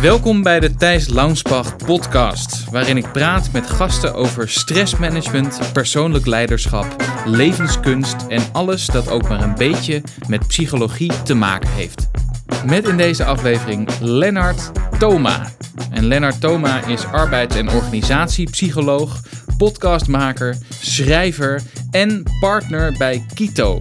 Welkom bij de Thijs Launsbach podcast, waarin ik praat met gasten over stressmanagement, persoonlijk leiderschap, levenskunst en alles dat ook maar een beetje met psychologie te maken heeft. Met in deze aflevering Lennart Thoma. En Lennart Thoma is arbeids- en organisatiepsycholoog, podcastmaker, schrijver en partner bij Kito.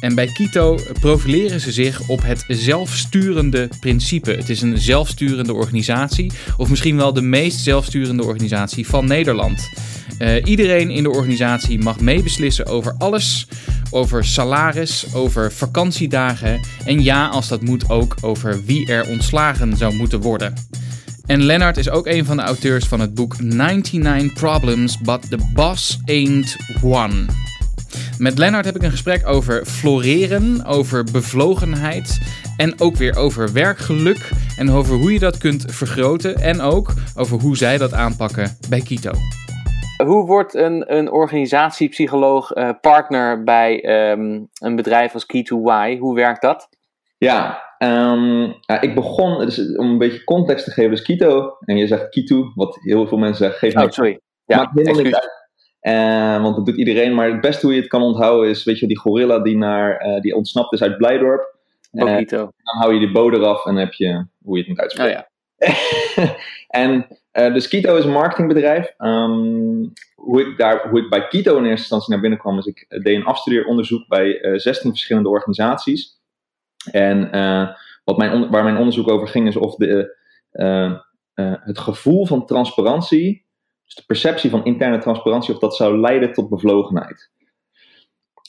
En bij Kito profileren ze zich op het zelfsturende principe. Het is een zelfsturende organisatie, of misschien wel de meest zelfsturende organisatie van Nederland. Uh, iedereen in de organisatie mag meebeslissen over alles. Over salaris, over vakantiedagen en ja, als dat moet, ook over wie er ontslagen zou moeten worden. En Lennart is ook een van de auteurs van het boek 99 Problems, but the Boss Ain't One. Met Lennart heb ik een gesprek over floreren, over bevlogenheid en ook weer over werkgeluk en over hoe je dat kunt vergroten en ook over hoe zij dat aanpakken bij Kito. Hoe wordt een, een organisatiepsycholoog uh, partner bij um, een bedrijf als Key2Y? Hoe werkt dat? Ja, um, ja, ik begon, dus om een beetje context te geven, dus Kito, en je zegt Kito, wat heel veel mensen zeggen, geef me... Oh, sorry. Ja, maakt helemaal niet uit. Uh, want dat doet iedereen, maar het beste hoe je het kan onthouden is, weet je, die gorilla die, naar, uh, die ontsnapt is uit Blijdorp. Bokito. dan hou je die boot eraf en heb je hoe je het moet uitspreken. Oh, ja. en uh, dus Kito is een marketingbedrijf. Um, hoe, ik daar, hoe ik bij Kito in eerste instantie naar binnen kwam, is ik deed een afstudeeronderzoek bij 16 verschillende organisaties. En wat mijn waar mijn onderzoek over ging, is of de, het gevoel van transparantie dus de perceptie van interne transparantie, of dat zou leiden tot bevlogenheid.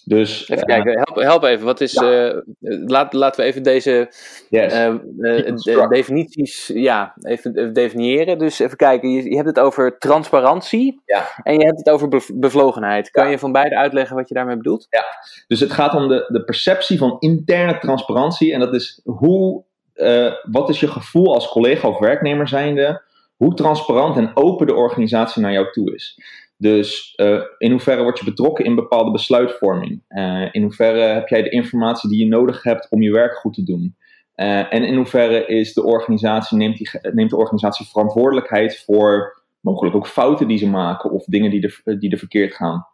Dus, even uh, kijken, help, help, even. Wat is, ja. uh, laat, laten we even deze yes. uh, definities ja, even definiëren. Dus even kijken, je, je, hebt het over transparantie ja. en je hebt het over bevlogenheid. Kan je van beide uitleggen wat je daarmee bedoelt? Ja, dus het gaat om de, de perceptie van interne transparantie. En dat is hoe, wat is je gevoel als collega of werknemer zijnde hoe transparant en open de organisatie naar jou toe is. Dus uh, in hoeverre word je betrokken in bepaalde besluitvorming? Uh, in hoeverre heb jij de informatie die je nodig hebt om je werk goed te doen? Uh, en in hoeverre is de organisatie, neemt, die, neemt de organisatie verantwoordelijkheid voor mogelijk ook fouten die ze maken of dingen die er, die er verkeerd gaan?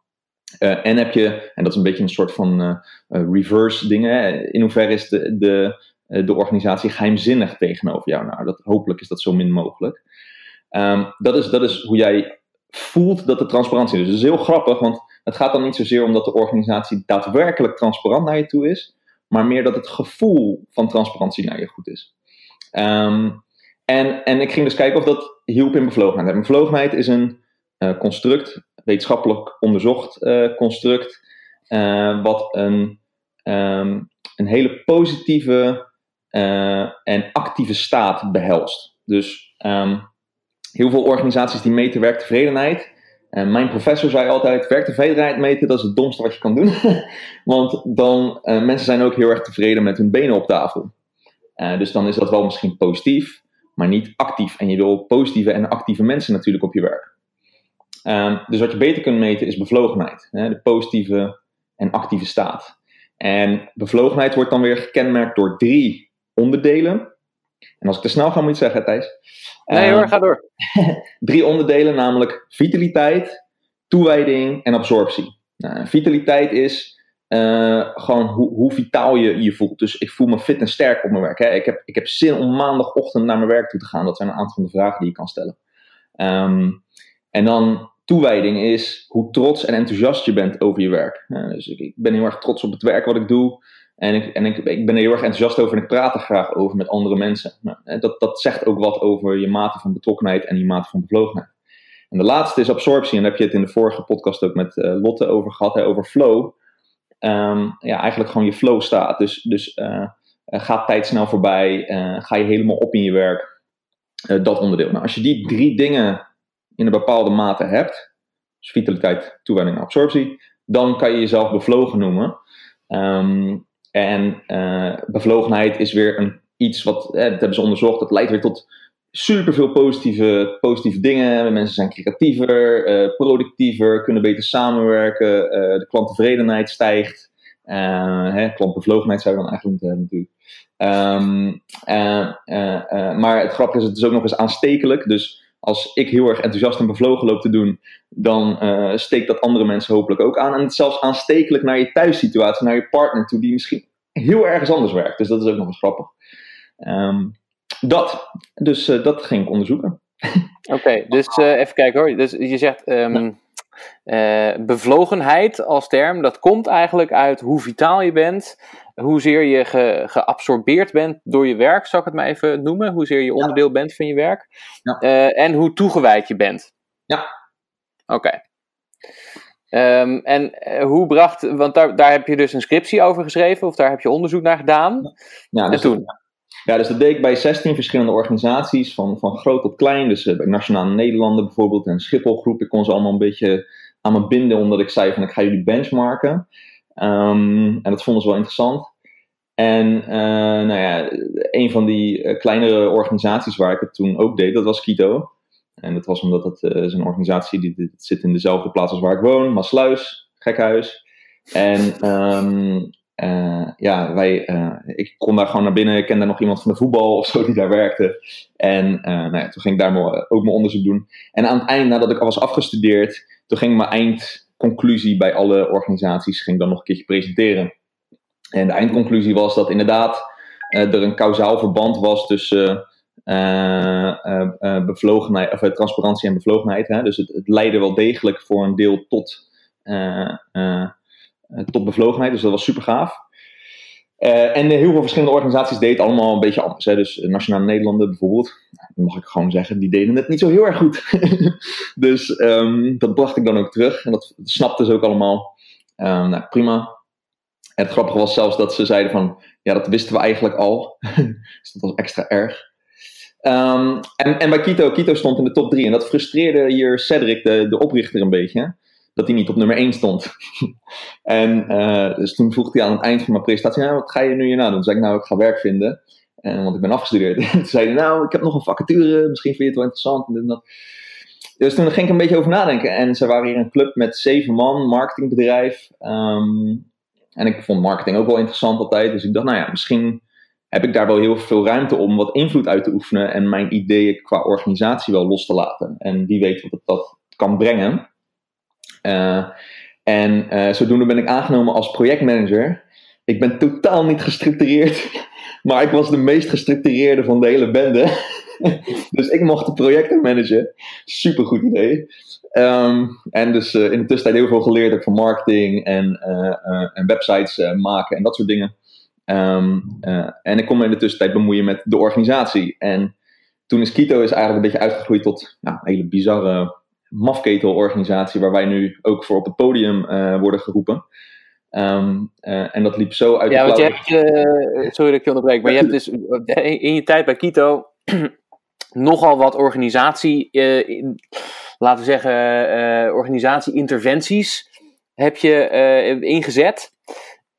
en heb je, en dat is een beetje een soort van reverse dingen, in hoeverre is de, de, de organisatie geheimzinnig tegenover jou? Nou, dat, hopelijk is dat zo min mogelijk. Um, dat, is, dat is hoe jij voelt dat de transparantie is. Dus dat is heel grappig, want het gaat dan niet zozeer om dat de organisatie daadwerkelijk transparant naar je toe is, maar meer dat het gevoel van transparantie naar je goed is. Um, en, en ik ging dus kijken of dat hielp in bevlogenheid. En bevlogenheid is een uh, construct, wetenschappelijk onderzocht uh, construct, uh, wat een, um, een hele positieve en actieve staat behelst. Dus heel veel organisaties die meten werktevredenheid. En mijn professor zei altijd: werktevredenheid meten, dat is het domste wat je kan doen. Want dan, uh, mensen zijn ook heel erg tevreden met hun benen op tafel. Uh, dus dan is dat wel misschien positief, maar niet actief. En je wil positieve en actieve mensen natuurlijk op je werk. Um, dus wat je beter kunt meten is bevlogenheid. Hè, de positieve en actieve staat. En bevlogenheid wordt dan weer gekenmerkt door drie onderdelen. En als ik te snel ga, moet je zeggen, Thijs. Nee hoor, ehm, ga door. drie onderdelen, namelijk vitaliteit, toewijding en absorptie. Nou, vitaliteit is uh, gewoon hoe, hoe, vitaal je je voelt. Dus ik voel me fit en sterk op mijn werk. Hè. Ik, heb, ik heb zin om maandagochtend naar mijn werk toe te gaan. Dat zijn een aantal van de vragen die je kan stellen. Um, en dan toewijding is hoe trots en enthousiast je bent over je werk. Uh, dus ik, ik, ben heel erg trots op het werk wat ik doe. En, ik, en ik, ik ben er heel erg enthousiast over en ik praat er graag over met andere mensen. Nou, dat, dat zegt ook wat over je mate van betrokkenheid en je mate van bevlogenheid. En de laatste is absorptie. En daar heb je het in de vorige podcast ook met uh, Lotte over gehad, hè, over flow. Um, ja, eigenlijk gewoon je flow staat. Dus, dus uh, gaat tijd snel voorbij, ga je helemaal op in je werk. dat onderdeel. Nou, als je die drie dingen in een bepaalde mate hebt, dus vitaliteit, toewijding en absorptie, dan kan je jezelf bevlogen noemen. Um, en uh, bevlogenheid is weer een, iets wat, eh, dat hebben ze onderzocht, dat leidt weer tot superveel positieve, positieve dingen. Mensen zijn creatiever, uh, productiever, kunnen beter samenwerken, uh, de klanttevredenheid stijgt. Hè, klantbevlogenheid zou je dan eigenlijk moeten hebben natuurlijk. Ehm, maar het grappige is, het is ook nog eens aanstekelijk. Dus als ik heel erg enthousiast en bevlogen loop te doen, dan steekt dat andere mensen hopelijk ook aan. En het is zelfs aanstekelijk naar je thuissituatie, naar je partner toe, die misschien heel ergens anders werkt. Dus dat is ook nog eens grappig. Ehm, dat. Dus dat ging ik onderzoeken. Oké, dus even kijken hoor. Dus je zegt ehm, uh, bevlogenheid als term, dat komt eigenlijk uit hoe vitaal je bent, hoezeer je ge, geabsorbeerd bent door je werk, zal ik het maar even noemen, hoezeer je onderdeel bent van je werk, ja. uh, en hoe toegewijd je bent. Ja. Oké. Um, en uh, hoe bracht, want daar, daar heb je dus een scriptie over geschreven, of daar heb je onderzoek naar gedaan. Ja, dus en toen? ja, dus dat deed ik bij 16 verschillende organisaties, van, van groot tot klein. Dus bij Nationale Nederlanden bijvoorbeeld en Schipholgroep. Ik kon ze allemaal een beetje aan me binden, omdat ik zei van ik ga jullie benchmarken. Um, en dat vonden ze wel interessant. En uh, nou ja, een van die uh, kleinere organisaties waar ik het toen ook deed, dat was Kito. En dat was omdat het uh, is een organisatie die, zit in dezelfde plaats als waar ik woon, Maasluis, gekhuis. En um, ja, wij, ik kon daar gewoon naar binnen. Ik kende nog iemand van de voetbal of zo die daar werkte. En nou ja, toen ging ik daar ook mijn onderzoek doen. En aan het eind, nadat ik al was afgestudeerd, toen ging mijn eindconclusie bij alle organisaties ging dan nog een keertje presenteren. En de eindconclusie was dat inderdaad uh, er een kausaal verband was tussen uh, uh, bevlogenheid, of, transparantie en bevlogenheid. Hè? Dus het, het, leidde wel degelijk voor een deel tot, tot bevlogenheid. Dus dat was super gaaf. Uh, en heel veel verschillende organisaties deden het allemaal een beetje anders. Hè. Dus Nationale Nederlanden bijvoorbeeld, mag ik gewoon zeggen, die deden het niet zo heel erg goed. dus um, dat bracht ik dan ook terug. En dat, snapten ze ook allemaal. Um, nou, prima. En het grappige was zelfs dat ze zeiden van, ja, dat wisten we eigenlijk al. dus dat was extra erg. Um, en, en bij Kito, Kito stond in de top 3. En dat frustreerde hier Cedric, de, de oprichter, een beetje dat hij niet op nummer 1 stond. en uh, dus toen vroeg hij aan het eind van mijn presentatie, nou, wat ga je nu hierna doen? Toen zei ik, nou, ik ga werk vinden. En, want ik ben afgestudeerd. toen zei hij, nou, ik heb nog een vacature, misschien vind je het wel interessant. En dat. Dus toen ging ik een beetje over nadenken. En ze waren hier een club met zeven man, marketingbedrijf. Um, en ik vond marketing ook wel interessant altijd. Dus ik dacht, nou ja, misschien heb ik daar wel heel veel ruimte om wat invloed uit te oefenen. En mijn ideeën qua organisatie wel los te laten. En wie weet wat het dat kan brengen. Uh, en uh, zodoende ben ik aangenomen als projectmanager. Ik ben totaal niet gestructureerd, maar ik was de meest gestructureerde van de hele bende. dus ik mocht de projecten managen. Super goed idee. Um, en dus uh, in de tussentijd heel veel geleerd heb van marketing en, en websites maken en dat soort dingen. Um, en ik kon me in de tussentijd bemoeien met de organisatie. En toen is Kito is eigenlijk een beetje uitgegroeid tot ja, een hele bizarre mafketelorganisatie waar wij nu ook voor op het podium uh, worden geroepen. Um, uh, en dat liep zo uit ja, de want je hebt, uh, sorry dat ik je onderbreek, maar je hebt dus in je tijd bij Kito nogal wat organisatie, laten we zeggen, organisatie-interventies heb je ingezet.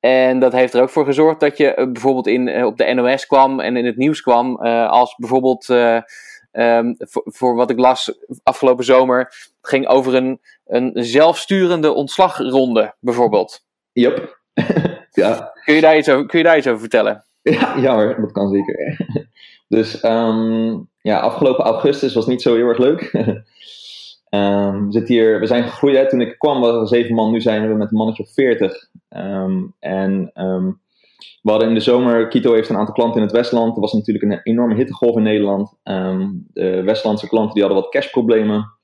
En dat heeft er ook voor gezorgd dat je bijvoorbeeld in, op de NOS kwam en in het nieuws kwam als bijvoorbeeld Um, voor, voor, wat ik las afgelopen zomer, ging over een, een zelfsturende ontslagronde, bijvoorbeeld. Yep. ja. Kun je, daar iets over, kun je daar iets over vertellen? Ja, ja hoor, dat kan zeker. dus um, ja, afgelopen augustus was niet zo heel erg leuk. um, we, zitten hier, we zijn gegroeid. Toen ik kwam waren er zeven man, nu zijn we met een mannetje of veertig. en we hadden in de zomer, Quito heeft een aantal klanten in het Westland. Er was natuurlijk een enorme hittegolf in Nederland. Um, de Westlandse klanten die hadden wat cashproblemen.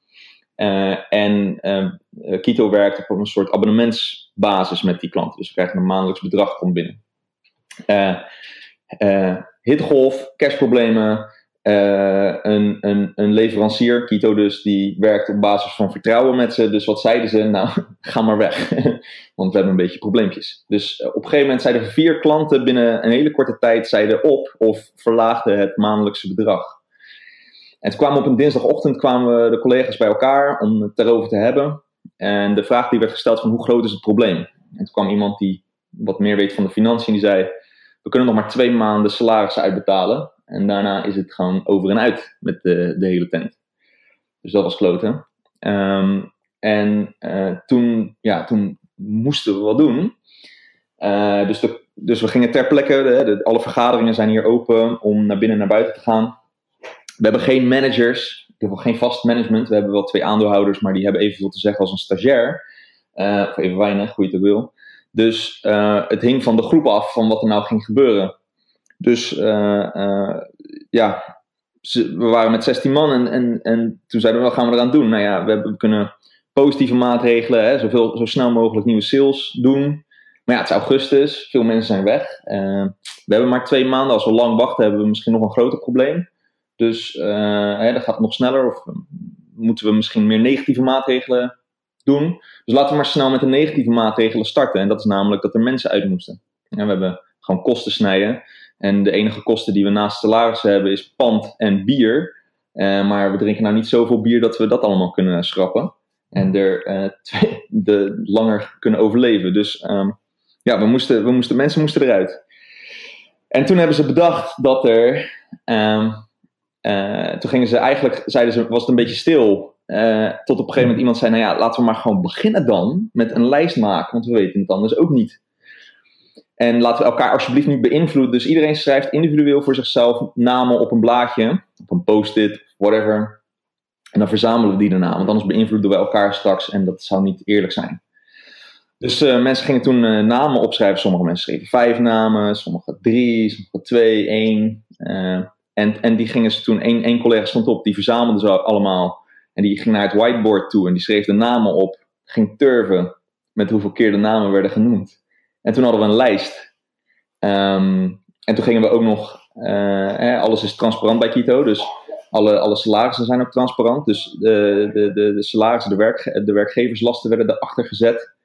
Uh, en uh, Quito werkt op een soort abonnementsbasis met die klanten. Dus we krijgen een maandelijks bedrag komt binnen. Uh, hittegolf, cashproblemen, uh, een, een, een leverancier, Kito dus, die werkt op basis van vertrouwen met ze. Dus wat zeiden ze? Nou, ga maar weg. Want we hebben een beetje probleempjes. Dus uh, op een gegeven moment zeiden vier klanten binnen een hele korte tijd zeiden op of verlaagden het maandelijkse bedrag. En toen kwamen op een dinsdagochtend kwamen de collega's bij elkaar om het erover te hebben. En de vraag die werd gesteld van hoe groot is het probleem? En toen kwam iemand die wat meer weet van de financiën, die zei: We kunnen nog maar twee maanden salarissen uitbetalen. En daarna is het gewoon over en uit met de, hele tent. Dus dat was kloten. Um, en uh, toen, ja, toen moesten we wat doen. dus, de, dus we gingen ter plekke, de, alle vergaderingen zijn hier open om naar binnen en naar buiten te gaan. We hebben geen managers, in ieder geen vast management. We hebben wel twee aandeelhouders, maar die hebben evenveel te zeggen als een stagiair. of even weinig, hoe je het wil. Dus het hing van de groep af van wat er nou ging gebeuren. Dus ja, we waren met 16 man en, en, en toen zeiden we, wat gaan we eraan doen? Nou ja, we, hebben, kunnen positieve maatregelen, hè, zoveel, zo snel mogelijk nieuwe sales doen. Maar ja, het is augustus, veel mensen zijn weg. Uh, we hebben maar twee maanden. Als we lang wachten, hebben we misschien nog een groter probleem. Dus uh, hè, gaat het nog sneller. Of moeten we misschien meer negatieve maatregelen doen. Dus laten we maar snel met de negatieve maatregelen starten. En dat is namelijk dat er mensen uit moesten. En we hebben gewoon kosten snijden. En de enige kosten die we naast salarissen hebben is pand en bier. Uh, maar we drinken nou niet zoveel bier dat we dat allemaal kunnen schrappen. En er twee, de, langer kunnen overleven. Dus um, ja, we moesten, we moesten, mensen moesten eruit. En toen hebben ze bedacht dat er. Um, uh, toen gingen ze eigenlijk, zeiden ze, was het een beetje stil. tot op een gegeven moment iemand zei: Nou ja, laten we maar gewoon beginnen dan met een lijst maken. Want we weten het anders ook niet. En laten we elkaar alsjeblieft niet beïnvloeden. Dus iedereen schrijft individueel voor zichzelf namen op een blaadje, op een post-it, whatever. En dan verzamelen we die daarna, want anders beïnvloeden we elkaar straks en dat zou niet eerlijk zijn. Dus uh, mensen gingen toen uh, namen opschrijven. Sommige mensen schreven vijf namen, sommige drie, sommige twee, één. Uh, en, en die gingen ze toen, één, één collega stond op, die verzamelde ze allemaal. En die ging naar het whiteboard toe en die schreef de namen op. Ging turven met hoeveel keer de namen werden genoemd. En toen hadden we een lijst. Um, en toen gingen we ook nog, eh, alles is transparant bij Kito, dus alle, alle salarissen zijn ook transparant. Dus de, de, de, salarissen, de, werk, de werkgeverslasten werden erachter gezet.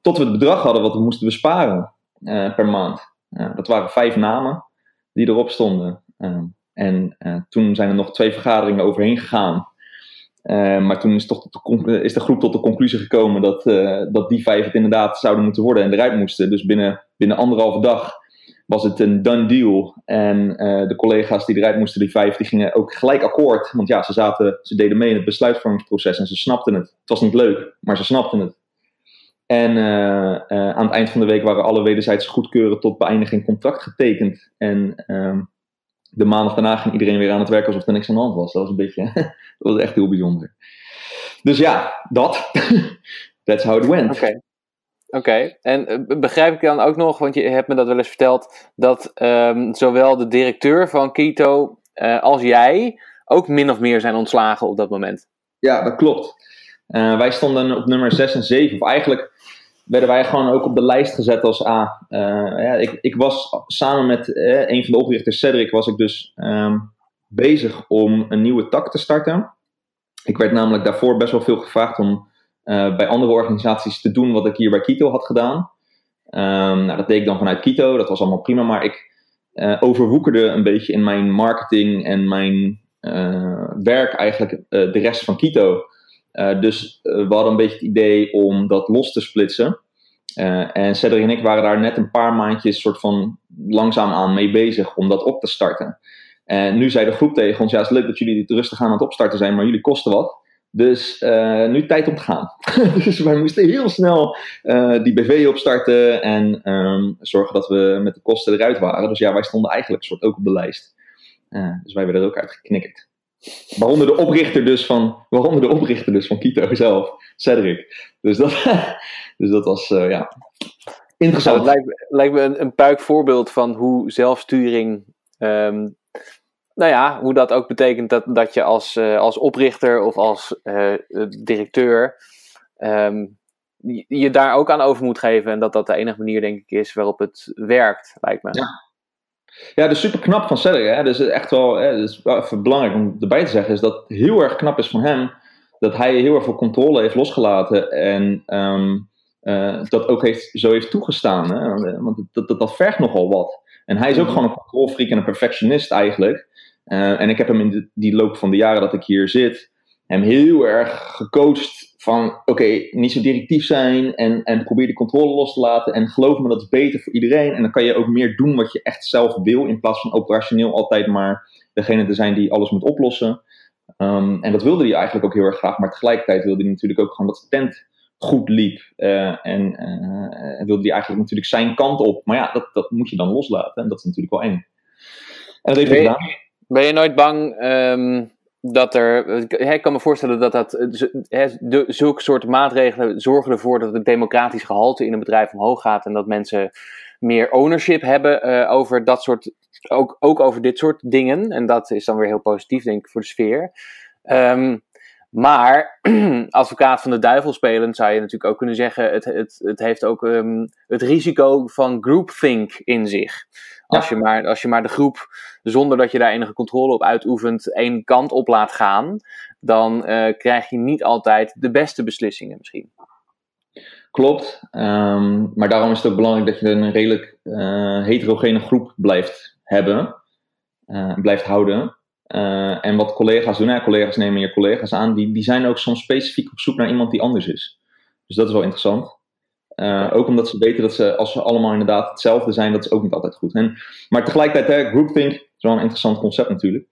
Tot we het bedrag hadden wat we moesten besparen uh, per maand. Uh, dat waren vijf namen die erop stonden. Uh, en toen zijn er nog twee vergaderingen overheen gegaan. Uh, maar toen is, toch de, is de groep tot de conclusie gekomen dat, uh, dat die vijf het inderdaad zouden moeten worden en eruit moesten. Dus binnen, binnen anderhalve dag was het een done deal. En uh, de collega's die eruit moesten, die vijf, die gingen ook gelijk akkoord. Want ja, ze, zaten, ze deden mee in het besluitvormingsproces en ze snapten het. Het was niet leuk, maar ze snapten het. En aan het eind van de week waren alle wederzijds goedkeuren tot beëindiging contract getekend. En ehm, de maandag daarna ging iedereen weer aan het werk alsof er niks aan de hand was. Dat was een beetje, dat was echt heel bijzonder. Dus ja, dat. That's how it went. Oké. Oké, en eh, begrijp ik dan ook nog, want je hebt me dat wel eens verteld, dat um, zowel de directeur van Keto uh, als jij ook min of meer zijn ontslagen op dat moment? Ja, dat klopt. Uh, wij stonden op nummer 6 en 7, of eigenlijk werden wij gewoon ook op de lijst gezet als A. Uh, ja, ik, ik was samen met uh, een van de oprichters, Cedric, was ik dus um, bezig om een nieuwe tak te starten. Ik werd namelijk daarvoor best wel veel gevraagd om uh, bij andere organisaties te doen wat ik hier bij Kito had gedaan. Um, nou, dat deed ik dan vanuit Kito, dat was allemaal prima, maar ik overwoekerde een beetje in mijn marketing en mijn werk eigenlijk de rest van Kito. Uh, dus uh, we hadden een beetje het idee om dat los te splitsen. Uh, en Cedric en ik waren daar net een paar maandjes soort van langzaam aan mee bezig om dat op te starten. En nu zei de groep tegen ons, ja het is leuk dat jullie rustig aan het opstarten zijn, maar jullie kosten wat. Dus nu tijd om te gaan. dus wij moesten heel snel die BV opstarten en um, zorgen dat we met de kosten eruit waren. Dus ja, wij stonden eigenlijk soort ook op de lijst. dus wij werden er ook uit geknikkerd. Waaronder de oprichter dus van, waaronder de oprichter dus van Kito zelf, Cedric. Dus dat, dus dat was, uh, ja, interessant. Nou, het lijkt, lijkt me een, een puik voorbeeld van hoe zelfsturing, um, nou ja, hoe dat ook betekent dat, dat je als, uh, als oprichter of als uh, directeur um, je, je daar ook aan over moet geven. En dat dat de enige manier, denk ik, is waarop het werkt, lijkt me. Ja. Ja, is super knap van Cedric. Hè? Dus echt wel, hè, dus even belangrijk om erbij te zeggen, is dat het heel erg knap is van hem dat hij heel erg veel controle heeft losgelaten en um, uh, dat ook heeft, zo heeft toegestaan. Hè? Want dat, dat, dat vergt nogal wat. En hij is ook gewoon een controlfreak en een perfectionist eigenlijk. Uh, en ik heb hem in de, die loop van de jaren dat ik hier zit, hem heel erg gecoacht van oké, okay, niet zo directief zijn en, en probeer de controle los te laten. En geloof me, dat is beter voor iedereen. En dan kan je ook meer doen wat je echt zelf wil, in plaats van operationeel altijd maar degene te zijn die alles moet oplossen. Um, en dat wilde hij eigenlijk ook heel erg graag, maar tegelijkertijd wilde hij natuurlijk ook gewoon dat de tent goed liep. en wilde hij eigenlijk natuurlijk zijn kant op. Maar ja, dat, dat moet je dan loslaten. En dat is natuurlijk wel eng. En dat heeft hij gedaan. Ben je nooit bang ehm, dat er. Ik kan me voorstellen dat dat. de, zulke soort maatregelen zorgen ervoor dat het democratisch gehalte in een bedrijf omhoog gaat. En dat mensen meer ownership hebben uh, over dat soort. Ook, ook over dit soort dingen. En dat is dan weer heel positief, denk ik, voor de sfeer. Um, maar advocaat van de duivel spelen zou je natuurlijk ook kunnen zeggen: het, het, het heeft ook um, het risico van groupthink in zich. Als, je maar, als je maar de groep, zonder dat je daar enige controle op uitoefent, één kant op laat gaan, dan uh, krijg je niet altijd de beste beslissingen misschien. Klopt, um, maar daarom is het ook belangrijk dat je een redelijk uh, heterogene groep blijft hebben, uh, blijft houden. Uh, en wat collega's doen, hè, collega's nemen je collega's aan, die, die zijn ook soms specifiek op zoek naar iemand die anders is. Dus dat is wel interessant. Uh, ook omdat ze weten dat ze, als ze allemaal inderdaad hetzelfde zijn, dat is ook niet altijd goed. En, maar tegelijkertijd, hè, groupthink is wel een interessant concept natuurlijk.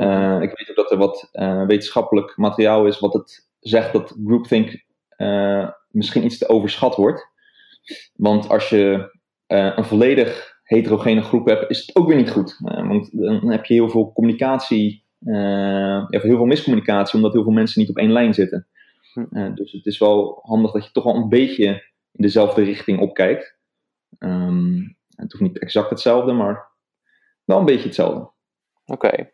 Uh, ik weet ook dat er wat wetenschappelijk materiaal is wat het zegt dat groupthink misschien iets te overschat wordt. Want als je een volledig heterogene groep hebt, is het ook weer niet goed. Uh, want dan heb je heel veel communicatie, uh, heel veel miscommunicatie, omdat heel veel mensen niet op één lijn zitten. Uh, dus het is wel handig dat je toch wel een beetje in dezelfde richting opkijkt. Um, het hoeft niet exact hetzelfde, maar wel een beetje hetzelfde. Oké.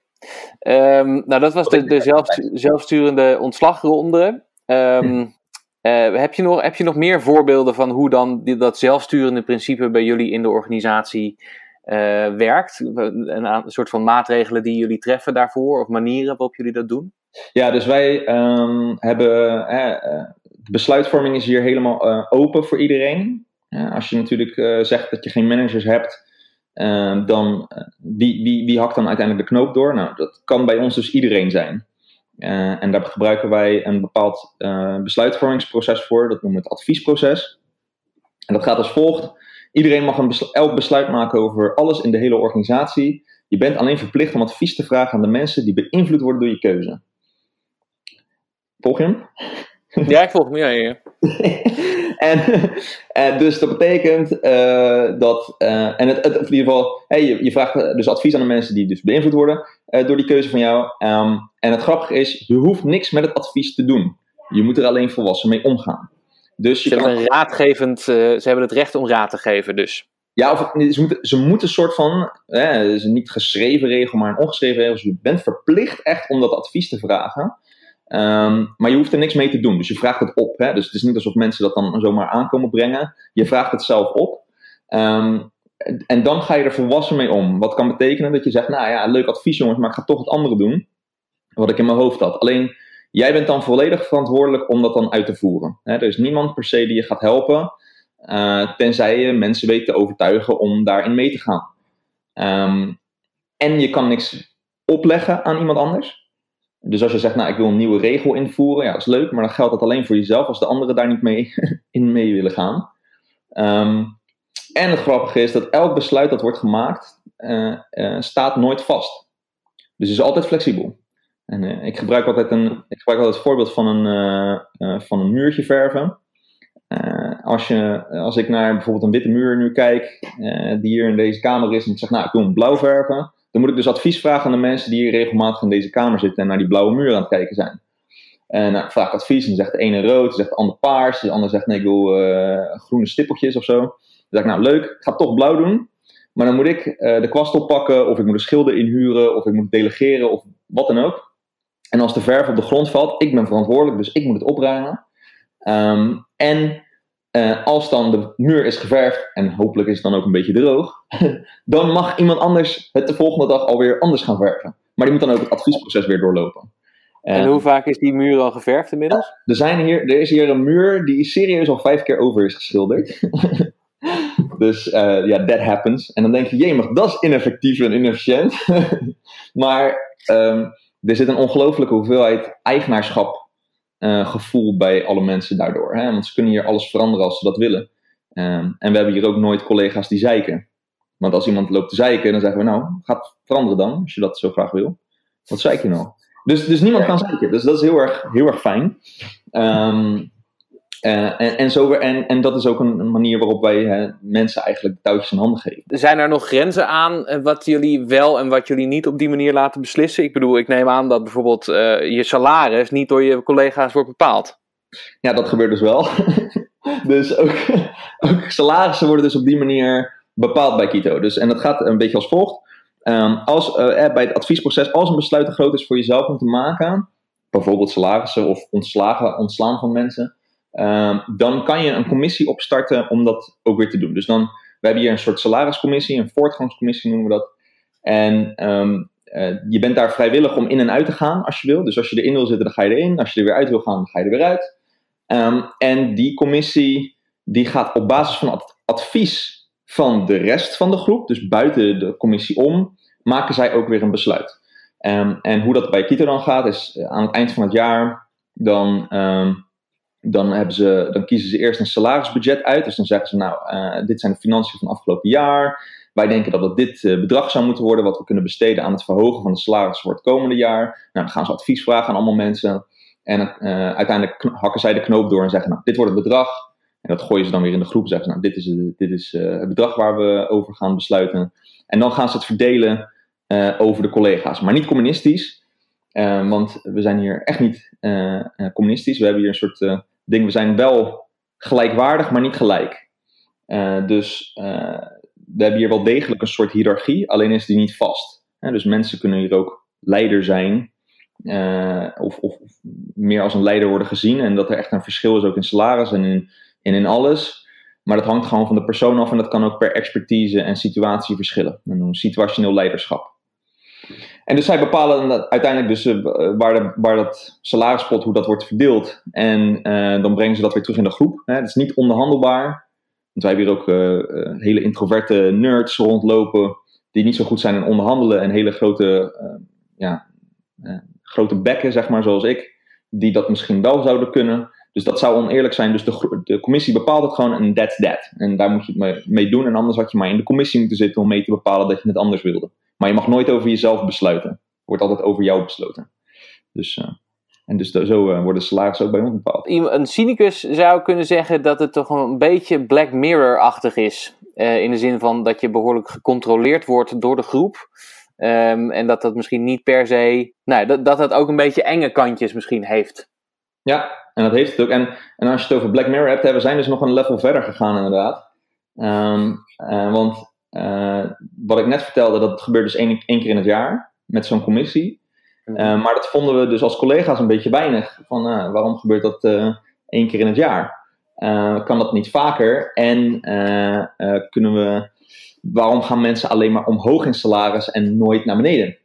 Um, nou, dat was de, de zelf, zelfsturende ontslagronde. Um, Uh, heb, je nog, heb je nog meer voorbeelden van hoe dan dat zelfsturende principe bij jullie in de organisatie uh, werkt? Een, soort van maatregelen die jullie treffen daarvoor of manieren waarop jullie dat doen? Ja, dus wij um, hebben. Uh, de besluitvorming is hier helemaal open voor iedereen. als je natuurlijk zegt dat je geen managers hebt, ehm, dan wie, wie, wie hakt dan uiteindelijk de knoop door? Nou, dat kan bij ons dus iedereen zijn. Uh, en daar gebruiken wij een bepaald uh, besluitvormingsproces voor. Dat noemen we het adviesproces. En dat gaat als volgt. Iedereen mag een elk besluit maken over alles in de hele organisatie. Je bent alleen verplicht om advies te vragen aan de mensen die beïnvloed worden door je keuze. Volg je hem? Ja, ik volg hem. Ja, ja. en, en, dus dat betekent uh, dat, uh, en het, het, in ieder geval, hey, je, je, vraagt dus advies aan de mensen die dus beïnvloed worden uh, door die keuze van jou. Um, en het grappige is, je hoeft niks met het advies te doen. Je moet er alleen volwassen mee omgaan. Dus je ze, hebben een raadgevend, ze hebben het recht om raad te geven, dus. Ja, of, ze, moeten, ze moeten een soort van, het is een niet geschreven regel, maar een ongeschreven regel. Dus je bent verplicht echt om dat advies te vragen. Um, maar je hoeft er niks mee te doen. Dus je vraagt het op. Hè? Dus het is niet alsof mensen dat dan zomaar aankomen brengen. Je vraagt het zelf op. Um, en dan ga je er volwassen mee om. Wat kan betekenen dat je zegt: Nou ja, leuk advies jongens, maar ik ga toch het andere doen. Wat ik in mijn hoofd had. Alleen jij bent dan volledig verantwoordelijk om dat dan uit te voeren. Hè? Er is niemand per se die je gaat helpen. Uh, tenzij je mensen weet te overtuigen om daarin mee te gaan. Um, en je kan niks opleggen aan iemand anders. Dus als je zegt, nou ik wil een nieuwe regel invoeren, ja dat is leuk, maar dan geldt dat alleen voor jezelf als de anderen daar niet mee in mee willen gaan. Um, en het grappige is dat elk besluit dat wordt gemaakt, uh, uh, staat nooit vast. Dus is altijd flexibel. En uh, ik gebruik altijd een, ik gebruik altijd het voorbeeld van een, van een muurtje verven. als, je, als ik naar bijvoorbeeld een witte muur nu kijk, die hier in deze kamer is, en ik zeg, nou ik wil hem blauw verven, dan moet ik dus advies vragen aan de mensen die hier regelmatig in deze kamer zitten en naar die blauwe muur aan het kijken zijn. En ik vraag advies en zegt de ene rood, zegt de ander paars, de ander zegt nee, ik wil uh, groene stippeltjes of zo. Dan zeg ik nou leuk, ik ga toch blauw doen. Maar dan moet ik uh, de kwast oppakken, of ik moet een schilder inhuren, of ik moet delegeren, of wat dan ook. En als de verf op de grond valt, ik ben verantwoordelijk, dus ik moet het opruimen. Um, en uh, als dan de muur is geverfd, en hopelijk is het dan ook een beetje droog, dan mag iemand anders het de volgende dag alweer anders gaan verven. Maar die moet dan ook het adviesproces weer doorlopen. En, hoe vaak is die muur al geverfd inmiddels? Er, zijn hier, er is hier een muur die serieus al vijf keer over is geschilderd. dus uh, ja, yeah, that happens. En dan denk je, jee, dat is ineffectief en inefficiënt. maar um, er zit een ongelofelijke hoeveelheid eigenaarschap uh, gevoel bij alle mensen daardoor. Hè? Want ze kunnen hier alles veranderen als ze dat willen. Um, en we hebben hier ook nooit collega's die zeiken. Want als iemand loopt te zeiken, dan zeggen we nou, gaat veranderen dan, als je dat zo graag wil. Wat zeik je nou? Dus, dus niemand kan zeiken. Dus dat is heel erg, heel erg fijn. Um, en, en, zo, en, en dat is ook een manier waarop wij hè, mensen eigenlijk touwtjes in handen geven. Zijn er nog grenzen aan wat jullie wel en wat jullie niet op die manier laten beslissen? Ik bedoel, ik neem aan dat bijvoorbeeld je salaris niet door je collega's wordt bepaald. Ja, dat gebeurt dus wel. dus ook, ook salarissen worden dus op die manier bepaald bij Kito. Dus, en dat gaat een beetje als volgt. Um, als, uh, bij het adviesproces, als een besluit te groot is voor jezelf om te maken, bijvoorbeeld salarissen of ontslagen, ontslaan van mensen, um, dan kan je een commissie opstarten om dat ook weer te doen. Dus dan, we hebben hier een soort salariscommissie, een voortgangscommissie noemen we dat. En um, uh, je bent daar vrijwillig om in en uit te gaan als je wil. Dus als je erin wil zitten, dan ga je erin. Als je er weer uit wil gaan, dan ga je er weer uit. en die commissie die gaat op basis van het advies van de rest van de groep, dus buiten de commissie om, maken zij ook weer een besluit. En hoe dat bij Kito dan gaat, is eh, aan het eind van het jaar, dan, dan, hebben ze, dan kiezen ze eerst een salarisbudget uit. Dus dan zeggen ze, nou, uh, dit zijn de financiën van het afgelopen jaar. Wij denken dat het dit uh, bedrag zou moeten worden, wat we kunnen besteden aan het verhogen van de salaris voor het komende jaar. Nou, dan gaan ze advies vragen aan allemaal mensen. En uiteindelijk hakken zij de knoop door en zeggen, nou, dit wordt het bedrag. En dat gooien ze dan weer in de groep. Zeggen ze, nou, dit is, dit is het bedrag waar we over gaan besluiten. En dan gaan ze het verdelen over de collega's. Maar niet communistisch. Want we zijn hier echt niet communistisch. We hebben hier een soort ding. We zijn wel gelijkwaardig, maar niet gelijk. dus we hebben hier wel degelijk een soort hiërarchie. Alleen is die niet vast. dus mensen kunnen hier ook leider zijn. Of, of, of, meer als een leider worden gezien. En dat er echt een verschil is ook in salaris en in en alles. Maar dat hangt gewoon van de persoon af en dat kan ook per expertise en situatie verschillen. Een situationeel leiderschap. En dus zij bepalen uiteindelijk dus uh, waar, waar dat salarispot, hoe dat wordt verdeeld. En uh, dan brengen ze dat weer terug in de groep. Het is niet onderhandelbaar. Want wij hebben hier ook uh, hele introverte nerds rondlopen. Die niet zo goed zijn in onderhandelen. En hele grote, ja, grote bekken, zeg maar, zoals ik. Die dat misschien wel zouden kunnen. Dus dat zou oneerlijk zijn. Dus de, de commissie bepaalt het gewoon en that's that. En daar moet je het mee doen. En anders had je maar in de commissie moeten zitten om mee te bepalen dat je het anders wilde. Maar je mag nooit over jezelf besluiten. Er wordt altijd over jou besloten. Dus, uh, en dus zo uh, worden salarissen ook bij ons bepaald. Een cynicus zou kunnen zeggen dat het toch een beetje Black Mirror-achtig is. Uh, in de zin van dat je behoorlijk gecontroleerd wordt door de groep. Um, en dat dat misschien niet per se. Nou, dat, dat ook een beetje enge kantjes misschien heeft. Ja, en dat heeft het ook. En, en als je het over Black Mirror hebt, we zijn dus nog een level verder gegaan inderdaad. Um, uh, want wat ik net vertelde, dat gebeurt dus één, één keer in het jaar met zo'n commissie. Uh, maar dat vonden we dus als collega's een beetje weinig. Van waarom gebeurt dat één keer in het jaar? kan dat niet vaker? En kunnen we, waarom gaan mensen alleen maar omhoog in salaris en nooit naar beneden?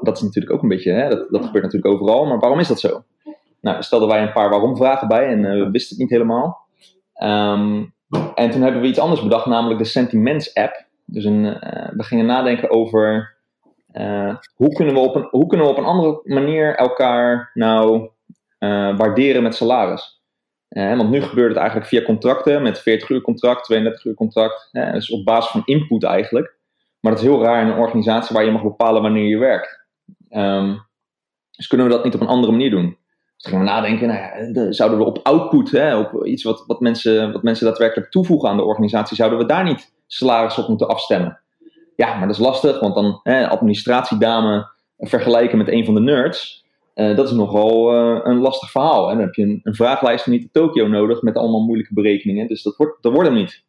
Dat is natuurlijk ook een beetje, hè, dat, dat gebeurt natuurlijk overal, maar waarom is dat zo? Nou, stelden wij een paar waarom-vragen bij en we wisten het niet helemaal. Um, en toen hebben we iets anders bedacht, namelijk de Sentiments-app. Dus een, uh, we gingen nadenken over uh, hoe, kunnen we op een, hoe kunnen we op een andere manier elkaar nou waarderen met salaris. want nu gebeurt het eigenlijk via contracten, met 40 uur contract, 32 uur contract. dus op basis van input eigenlijk. Maar dat is heel raar in een organisatie waar je mag bepalen wanneer je werkt. Um, dus kunnen we dat niet op een andere manier doen? Dus gaan we nadenken, nou ja, zouden we op output, hè, op iets wat, wat, mensen, wat mensen daadwerkelijk toevoegen aan de organisatie, zouden we daar niet salaris op moeten afstemmen? Ja, maar dat is lastig, want dan hè, administratiedame vergelijken met een van de nerds, uh, dat is nogal uh, een lastig verhaal. En dan heb je een, een vraaglijst niet de Tokio nodig met allemaal moeilijke berekeningen, dus dat wordt, dat wordt hem niet.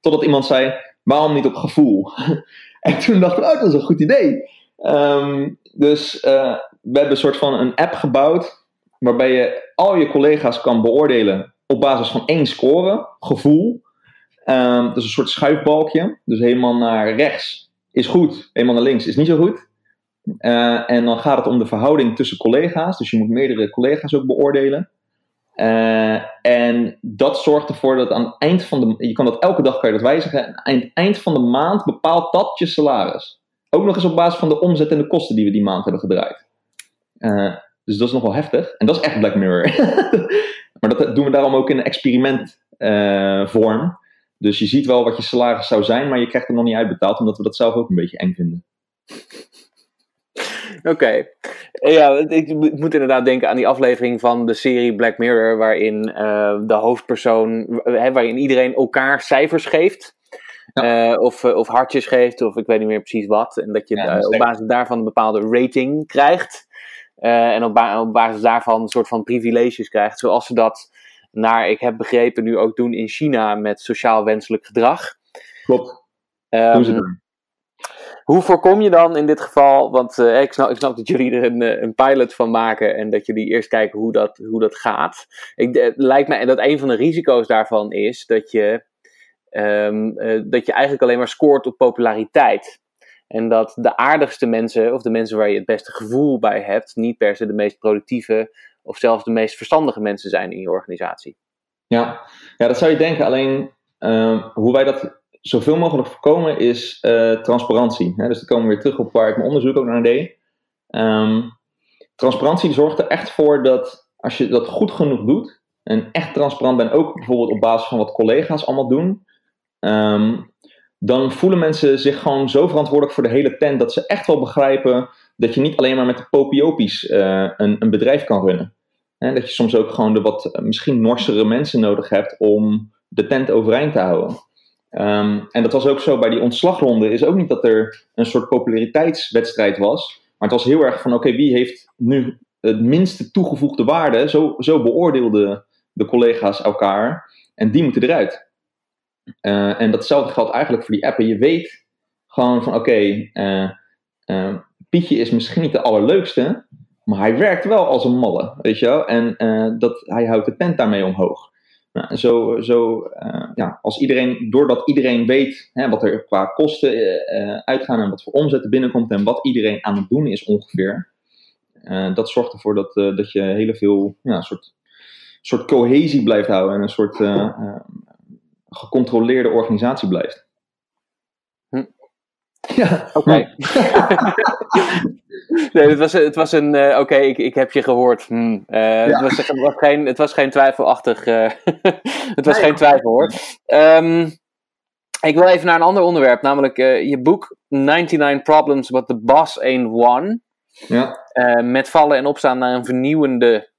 Totdat iemand zei, waarom niet op gevoel? en toen dacht ik, oh, dat is een goed idee. Um, dus uh, we hebben een soort van een app gebouwd waarbij je al je collega's kan beoordelen op basis van één score, gevoel. Um, is een soort schuifbalkje. Dus helemaal naar rechts is goed, helemaal naar links is niet zo goed. Uh, en dan gaat het om de verhouding tussen collega's. Dus je moet meerdere collega's ook beoordelen. Uh, en dat zorgt ervoor dat aan het eind van de... Je kan dat elke dag kan je dat wijzigen. Aan het eind van de maand bepaalt dat je salaris. Ook nog eens op basis van de omzet en de kosten die we die maand hebben gedraaid. Uh, dus dat is nog wel heftig. En dat is echt Black Mirror. maar dat doen we daarom ook in een experimentvorm. Dus je ziet wel wat je salaris zou zijn, maar je krijgt er nog niet uitbetaald, omdat we dat zelf ook een beetje eng vinden. Oké. Ja, ik moet inderdaad denken aan die aflevering van de serie Black Mirror, waarin uh, de hoofdpersoon, waarin iedereen elkaar cijfers geeft. Ja. Uh, of, of hartjes geeft, of ik weet niet meer precies wat. En dat je ja, op basis daarvan een bepaalde rating krijgt. en op, ba op, basis daarvan een soort van privileges krijgt. Zoals ze dat, naar ik heb begrepen, nu ook doen in China met sociaal wenselijk gedrag. Klopt. Um, hoe voorkom je dan in dit geval, want uh, ik, snap, ik snap dat jullie er een, eh, een pilot van maken en dat jullie eerst kijken hoe dat, hoe dat gaat. Ik, het lijkt mij dat een van de risico's daarvan is dat je, um, uh, dat je eigenlijk alleen maar scoort op populariteit. En dat de aardigste mensen, of de mensen waar je het beste gevoel bij hebt, niet per se de meest productieve of zelfs de meest verstandige mensen zijn in je organisatie. Ja, ja dat zou je denken. Alleen uh, hoe wij dat zoveel mogelijk voorkomen is uh, transparantie. Hè? Dus dan komen we weer terug op waar ik mijn onderzoek ook naar deed. Um, transparantie zorgt er echt voor dat als je dat goed genoeg doet en echt transparant bent, ook bijvoorbeeld op basis van wat collega's allemaal doen, um, dan voelen mensen zich gewoon zo verantwoordelijk voor de hele tent dat ze echt wel begrijpen dat je niet alleen maar met de popiopies uh, een, een, bedrijf kan runnen. Hè? Dat je soms ook gewoon de wat uh, misschien norsere mensen nodig hebt om de tent overeind te houden. Um, en dat was ook zo bij die ontslagronde. Is ook niet dat er een soort populariteitswedstrijd was. Maar het was heel erg van: oké, wie heeft nu het minste toegevoegde waarde? Zo, zo beoordeelden de collega's elkaar. En die moeten eruit. Uh, en datzelfde geldt eigenlijk voor die appen. Je weet gewoon van: oké, uh, Pietje is misschien niet de allerleukste. Maar hij werkt wel als een malle, weet je wel. En dat, hij houdt de tent daarmee omhoog. Nou, zo, zo uh, ja, als iedereen, doordat iedereen weet hè, wat er qua kosten uh, uitgaan en wat voor omzet er binnenkomt en wat iedereen aan het doen is ongeveer, dat zorgt ervoor dat, dat je hele veel ja, soort, soort cohesie blijft houden en een soort gecontroleerde organisatie blijft. Ja, oké. Okay. nee, het was, het was een. Uh, Oké, ik, ik heb je gehoord. Hm. Uh, ja. het, was, het, was, geen, het was geen twijfelachtig. Uh, het was nee, geen twijfel hoor. Um, ik wil even naar een ander onderwerp, namelijk je boek 99 Problems What the Boss Ain't One. Ja. met vallen en opstaan naar een vernieuwende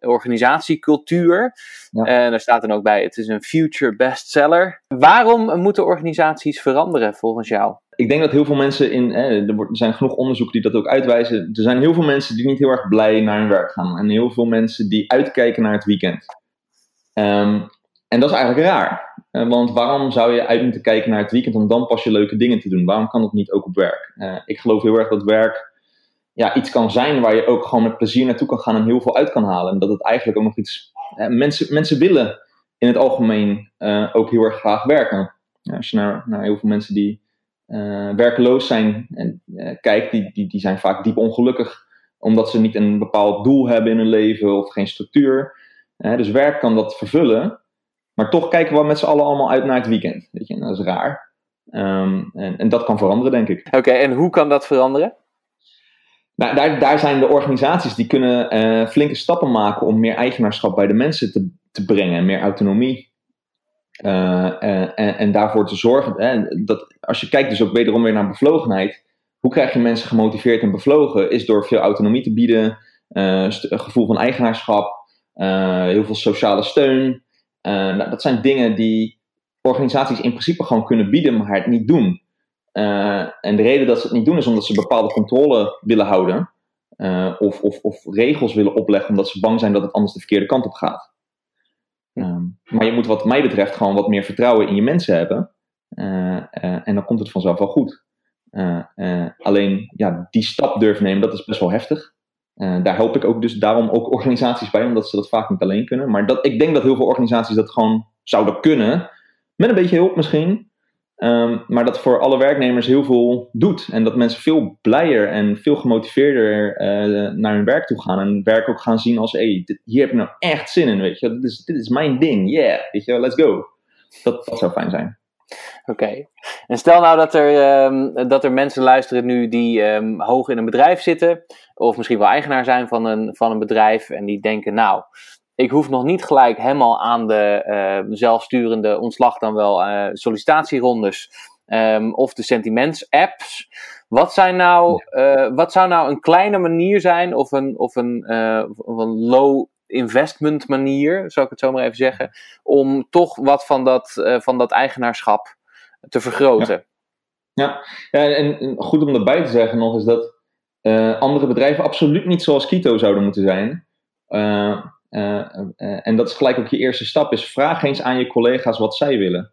organisatiecultuur. Ja. En daar staat dan ook bij: het is een future bestseller. Waarom moeten organisaties veranderen volgens jou? Ik denk dat heel veel mensen in, er zijn genoeg onderzoeken die dat ook uitwijzen. Er zijn heel veel mensen die niet heel erg blij naar hun werk gaan. En heel veel mensen die uitkijken naar het weekend. Um, en dat is eigenlijk raar. Uh, want waarom zou je uit moeten kijken naar het weekend om dan pas je leuke dingen te doen? Waarom kan dat niet ook op werk? Uh, ik geloof heel erg dat werk ja, iets kan zijn waar je ook gewoon met plezier naartoe kan gaan en heel veel uit kan halen. En dat het eigenlijk ook nog iets. Uh, mensen, mensen willen in het algemeen ook heel erg graag werken. als je naar, naar heel veel mensen die uh, werkeloos zijn en uh, kijkt, die, die, die zijn vaak diep ongelukkig omdat ze niet een bepaald doel hebben in hun leven of geen structuur. Uh, dus werk kan dat vervullen, maar toch kijken we met z'n allen allemaal uit naar het weekend. Weet je, en dat is raar. Um, en, en dat kan veranderen, denk ik. Oké, en hoe kan dat veranderen? Nou, daar, daar zijn de organisaties die kunnen flinke stappen maken om meer eigenaarschap bij de mensen te, te brengen en meer autonomie. Uh, en, en, daarvoor te zorgen. Hè, dat, als je kijkt dus ook wederom weer naar bevlogenheid. Hoe krijg je mensen gemotiveerd en bevlogen? Is door veel autonomie te bieden, een gevoel van eigenaarschap, uh, heel veel sociale steun. Nou, dat zijn dingen die organisaties in principe gewoon kunnen bieden, maar het niet doen. en de reden dat ze het niet doen is omdat ze bepaalde controle willen houden. of, of, of regels willen opleggen omdat ze bang zijn dat het anders de verkeerde kant op gaat. Ehm, maar je moet wat mij betreft gewoon wat meer vertrouwen in je mensen hebben. Uh, uh, en dan komt het vanzelf wel goed. Uh, alleen ja, die stap durven nemen, dat is best wel heftig. daar help ik ook dus daarom ook organisaties bij, omdat ze dat vaak niet alleen kunnen. Maar dat, ik denk dat heel veel organisaties dat gewoon zouden kunnen. Met een beetje hulp misschien. Um, maar dat voor alle werknemers heel veel doet. En dat mensen veel blijer en veel gemotiveerder uh, naar hun werk toe gaan. En werk ook gaan zien als: hey, hier heb ik nou echt zin in. Weet je, dit is, dit is mijn ding. Yeah, weet je, let's go. Dat, dat zou fijn zijn. Oké. En stel nou dat er, um, dat er mensen luisteren nu die um, hoog in een bedrijf zitten. Of misschien wel eigenaar zijn van een, van een bedrijf. En die denken: Nou, ik hoef nog niet gelijk helemaal aan de uh, zelfsturende ontslag dan wel uh, sollicitatierondes ehm, of de sentiments-apps. Wat, zijn nou, uh, wat zou nou een kleine manier zijn, of een, of een, of een low investment manier, zou ik het zo maar even zeggen, om toch wat van dat, van dat eigenaarschap te vergroten? Ja, ja. ja en, goed om erbij te zeggen nog is dat andere bedrijven absoluut niet zoals Kito zouden moeten zijn. En dat is gelijk ook je eerste stap, is vraag eens aan je collega's wat zij willen.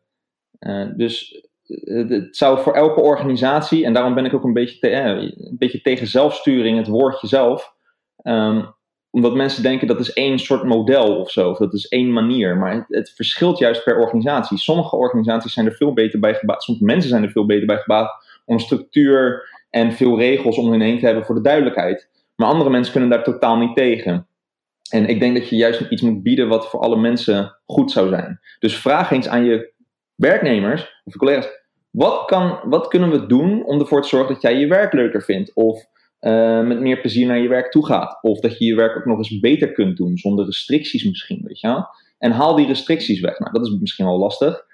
dus het zou voor elke organisatie, en daarom ben ik ook een beetje, eh, een beetje tegen zelfsturing, het woordje zelf. Um, omdat mensen denken dat is één soort model of zo, of dat is één manier. Maar het, het, verschilt juist per organisatie. Sommige organisaties zijn er veel beter bij gebaat, sommige mensen zijn er veel beter bij gebaat om structuur en veel regels om hen heen te hebben voor de duidelijkheid. Maar andere mensen kunnen daar totaal niet tegen. En ik denk dat je juist iets moet bieden wat voor alle mensen goed zou zijn. Dus vraag eens aan je werknemers of je collega's, wat, kan, wat kunnen we doen om ervoor te zorgen dat jij je werk leuker vindt? Of uh, met meer plezier naar je werk toe gaat? Of dat je je werk ook nog eens beter kunt doen, zonder restricties misschien, weet je wel? En haal die restricties weg. Nou, dat is misschien wel lastig.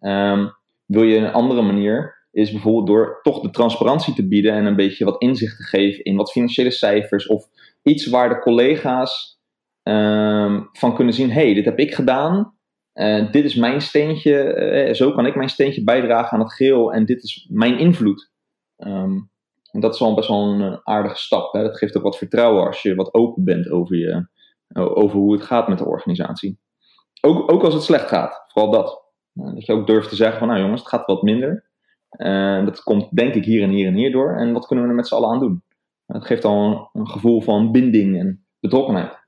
Um, wil je een andere manier, is bijvoorbeeld door toch de transparantie te bieden en een beetje wat inzicht te geven in wat financiële cijfers of iets waar de collega's um, van kunnen zien: hey, dit heb ik gedaan. Uh, dit is mijn steentje, uh, zo kan ik mijn steentje bijdragen aan het geheel en dit is mijn invloed. Um, en dat is wel best wel een aardige stap. Hè? Dat geeft ook wat vertrouwen als je wat open bent over, je, over hoe het gaat met de organisatie. Ook, ook als het slecht gaat, vooral dat. Dat je ook durft te zeggen van nou jongens, het gaat wat minder. dat komt denk ik hier en hier en hier door. En wat kunnen we er met z'n allen aan doen? Het geeft al een, gevoel van binding en betrokkenheid.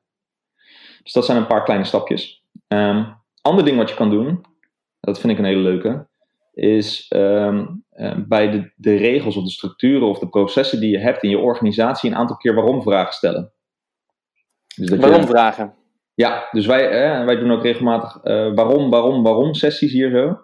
Dus dat zijn een paar kleine stapjes. Um, ander ding wat je kan doen, dat vind ik een hele leuke, is um, uh, bij de, de, regels of de structuren of de processen die je hebt in je organisatie een aantal keer waarom vragen stellen. Dus dat waarom je, vragen? Ja, dus wij, eh, wij doen ook regelmatig uh, waarom, waarom, waarom sessies hier zo.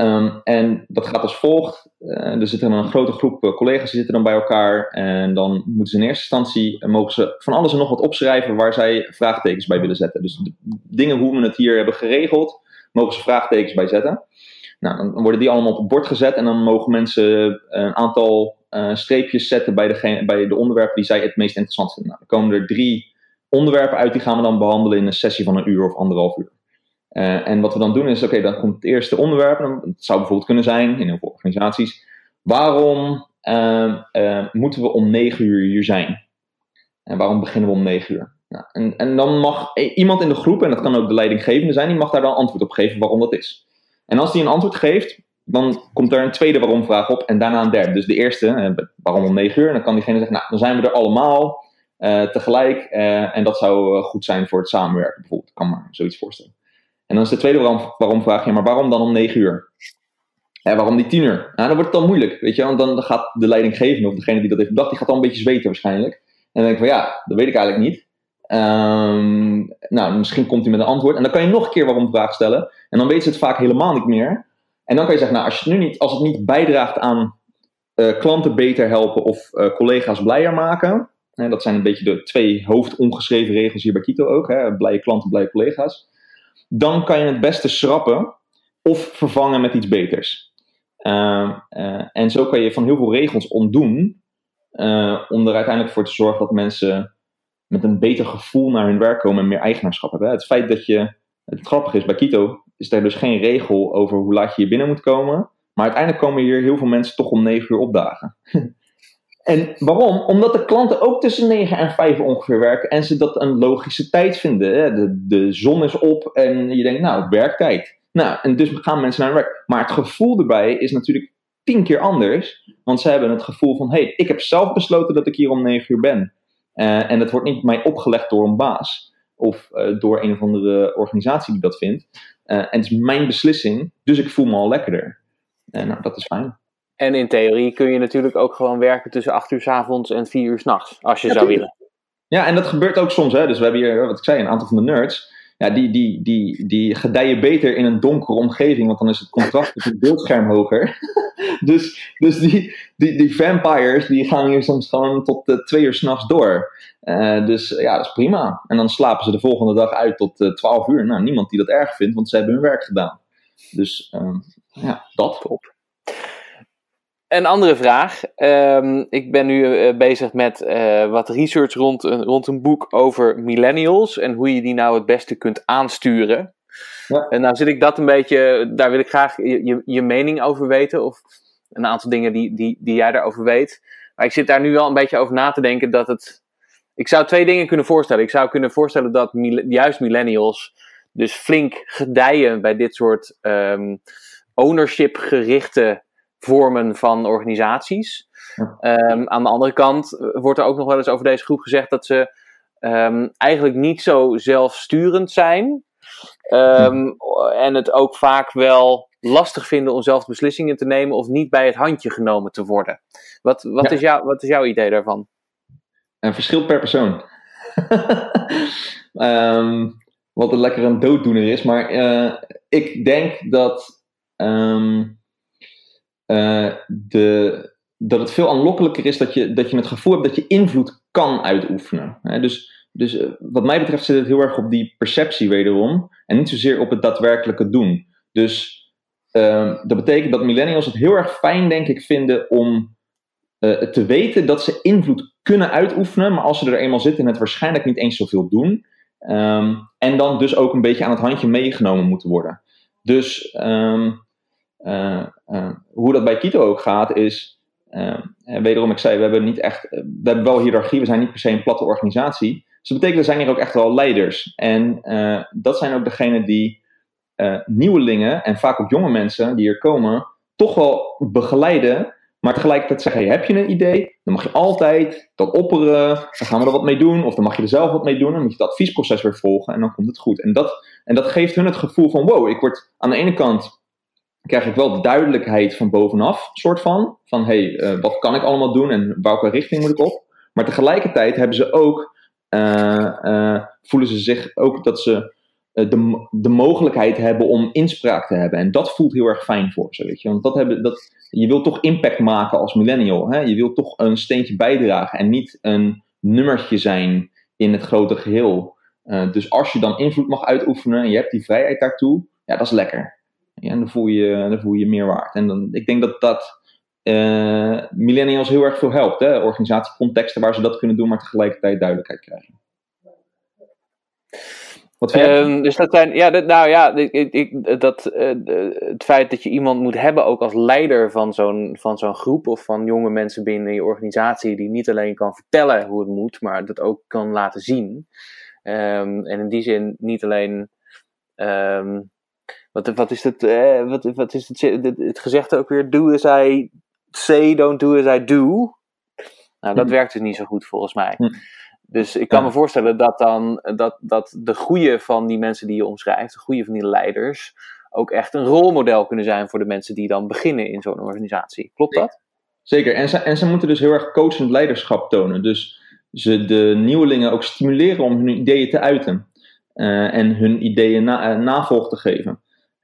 Um, en dat gaat als volgt. Uh, er zitten een grote groep collega's die zitten dan bij elkaar. En dan moeten ze in eerste instantie mogen ze van alles en nog wat opschrijven waar zij vraagtekens bij willen zetten. Dus de dingen hoe we het hier hebben geregeld, mogen ze vraagtekens bij zetten. Nou, dan worden die allemaal op het bord gezet en dan mogen mensen een aantal streepjes zetten bij, de, bij de onderwerpen die zij het meest interessant vinden. Nou, dan komen er drie onderwerpen uit, die gaan we dan behandelen in een sessie van een uur of anderhalf uur. Uh, en wat we dan doen is, oké, dan komt het eerste onderwerp. Het zou bijvoorbeeld kunnen zijn, in heel veel organisaties, waarom uh, uh, moeten we om negen uur hier zijn? En waarom beginnen we om negen uur? Nou, en, en, dan mag iemand in de groep, en dat kan ook de leidinggevende zijn, die mag daar dan antwoord op geven waarom dat is. En als die een antwoord geeft, dan komt er een tweede waarom vraag op en daarna een derde. Dus de eerste, waarom om negen uur? En dan kan diegene zeggen, nou, dan zijn we er allemaal tegelijk en dat zou goed zijn voor het samenwerken bijvoorbeeld. Ik kan me zoiets voorstellen. En dan is de tweede waarom, waarom vraag je, maar waarom dan om 9 uur? Ja, waarom die 10 uur? Nou, dan wordt het dan moeilijk, weet je. Want dan gaat de leidinggevende of degene die dat heeft bedacht, die gaat dan een beetje zweten waarschijnlijk. En dan denk ik van ja, dat weet ik eigenlijk niet. Um, nou, misschien komt hij met een antwoord. En dan kan je nog een keer waarom vraag stellen. En dan weten ze het vaak helemaal niet meer. En dan kan je zeggen, nou, als, je het, nu niet, als het niet bijdraagt aan uh, klanten beter helpen of uh, collega's blijer maken. Hè, dat zijn een beetje de twee hoofdongeschreven regels hier bij Kito ook. Hè, blije klanten, blije collega's dan kan je het beste schrappen of vervangen met iets beters. Uh, uh, en zo kan je van heel veel regels ontdoen, uh, om er uiteindelijk voor te zorgen dat mensen met een beter gevoel naar hun werk komen en meer eigenaarschap hebben. Het feit dat je, het grappige is, bij Kito is er dus geen regel over hoe laat je hier binnen moet komen, maar uiteindelijk komen hier heel veel mensen toch om 9 uur opdagen. En waarom? Omdat de klanten ook tussen 9 en 5 ongeveer werken en ze dat een logische tijd vinden. De, de zon is op en je denkt, nou, werktijd. Nou, en dus gaan mensen naar werk. Maar het gevoel erbij is natuurlijk tien keer anders. Want ze hebben het gevoel van, hé, hey, ik heb zelf besloten dat ik hier om 9 uur ben. Uh, en dat wordt niet mij opgelegd door een baas. Of uh, door een of andere organisatie die dat vindt. Uh, en het is mijn beslissing, dus ik voel me al lekkerder. En nou, dat is fijn. En in theorie kun je natuurlijk ook gewoon werken tussen 8 uur s avonds en 4 uur s'nachts, als je zou willen. Ja, en dat gebeurt ook soms. Hè. Dus we hebben hier, wat ik zei, een aantal van de nerds. Ja, die, die, die, die gedijen beter in een donkere omgeving, want dan is het contrast met het beeldscherm hoger. dus dus die, die, die vampires die gaan hier soms gewoon tot uh, twee uur s'nachts door. Uh, dus ja, dat is prima. En dan slapen ze de volgende dag uit tot uh, 12 uur. Nou, niemand die dat erg vindt, want ze hebben hun werk gedaan. Dus ja, dat. Top. Een andere vraag. Ehm, ik ben nu eh, bezig met uh, wat research rond, rond een boek over millennials en hoe je die nou het beste kunt aansturen. Ja. En nou zit ik dat een beetje, daar wil ik graag je, je, je, mening over weten, of een aantal dingen die, die, die jij daarover weet. Maar ik zit daar nu wel een beetje over na te denken dat het. Ik zou twee dingen kunnen voorstellen. Ik zou kunnen voorstellen dat juist millennials dus flink gedijen bij dit soort um, ownership-gerichte vormen van organisaties. Um, aan de andere kant wordt er ook nog wel eens over deze groep gezegd dat ze um, eigenlijk niet zo zelfsturend zijn. Um, en het ook vaak wel lastig vinden om zelf beslissingen te nemen of niet bij het handje genomen te worden. Wat, wat, ja. is, jou, wat is jouw idee daarvan? Een verschil per persoon. wat een lekker een dooddoener is. Maar uh, ik denk dat um, uh, de, dat het veel aanlokkelijker is dat je, dat je het gevoel hebt dat je invloed kan uitoefenen. Hè? Dus, dus uh, wat mij betreft zit het heel erg op die perceptie wederom en niet zozeer op het daadwerkelijke doen. Dus uh, dat betekent dat millennials het heel erg fijn, denk ik, vinden om te weten dat ze invloed kunnen uitoefenen, maar als ze er eenmaal zitten, het waarschijnlijk niet eens zoveel doen. Um, en dan dus ook een beetje aan het handje meegenomen moeten worden. Dus uh, hoe dat bij Kito ook gaat, is. Uh, wederom, ik zei, we hebben niet echt. We hebben wel hiërarchie, we zijn niet per se een platte organisatie. Dus dat betekent, er zijn hier ook echt wel leiders. En dat zijn ook degenen die nieuwelingen en vaak ook jonge mensen die hier komen, toch wel begeleiden maar tegelijkertijd zeggen, hey, heb je een idee? Dan mag je altijd dat opperen. Dan gaan we er wat mee doen. Of dan mag je er zelf wat mee doen. Dan moet je het adviesproces weer volgen. En dan komt het goed. En dat, en dat geeft hun het gevoel van, wow, ik word aan de ene kant krijg ik wel de duidelijkheid van bovenaf, soort van. Van hey, uh, wat kan ik allemaal doen en welke richting moet ik op? Maar tegelijkertijd hebben ze ook, uh, uh, voelen ze zich ook dat ze de, de mogelijkheid hebben om inspraak te hebben. En dat voelt heel erg fijn voor ze, weet je. Want dat hebben, dat, je wilt toch impact maken als millennial. Hè? Je wilt toch een steentje bijdragen en niet een nummertje zijn in het grote geheel. dus als je dan invloed mag uitoefenen en je hebt die vrijheid daartoe, ja, dat is lekker. En dan voel je, dan voel je meer waard. En dan, ik denk dat dat uh, millennials heel erg veel helpt. Hè? Organisatiecontexten waar ze dat kunnen doen, maar tegelijkertijd duidelijkheid krijgen. Wat um, dus dat zijn, ja, nou ja, ik, dat, uh, het feit dat je iemand moet hebben ook als leider van zo'n, van zo'n groep of van jonge mensen binnen je organisatie, die niet alleen kan vertellen hoe het moet, maar dat ook kan laten zien. Um, en in die zin niet alleen um, wat, wat is het, eh, wat, wat is het, het, het gezegde ook weer? Do as I say, don't do as I do. Nou, dat hm. werkt dus niet zo goed volgens mij. Hm. Dus ik kan me voorstellen dat dan dat, dat de goede van die mensen die je omschrijft, de goede van die leiders, ook echt een rolmodel kunnen zijn voor de mensen die dan beginnen in zo'n organisatie. Klopt dat? Zeker. En ze, en ze moeten dus heel erg coachend leiderschap tonen. Dus ze de nieuwelingen ook stimuleren om hun ideeën te uiten. Uh, en hun ideeën na, uh, navolg te geven.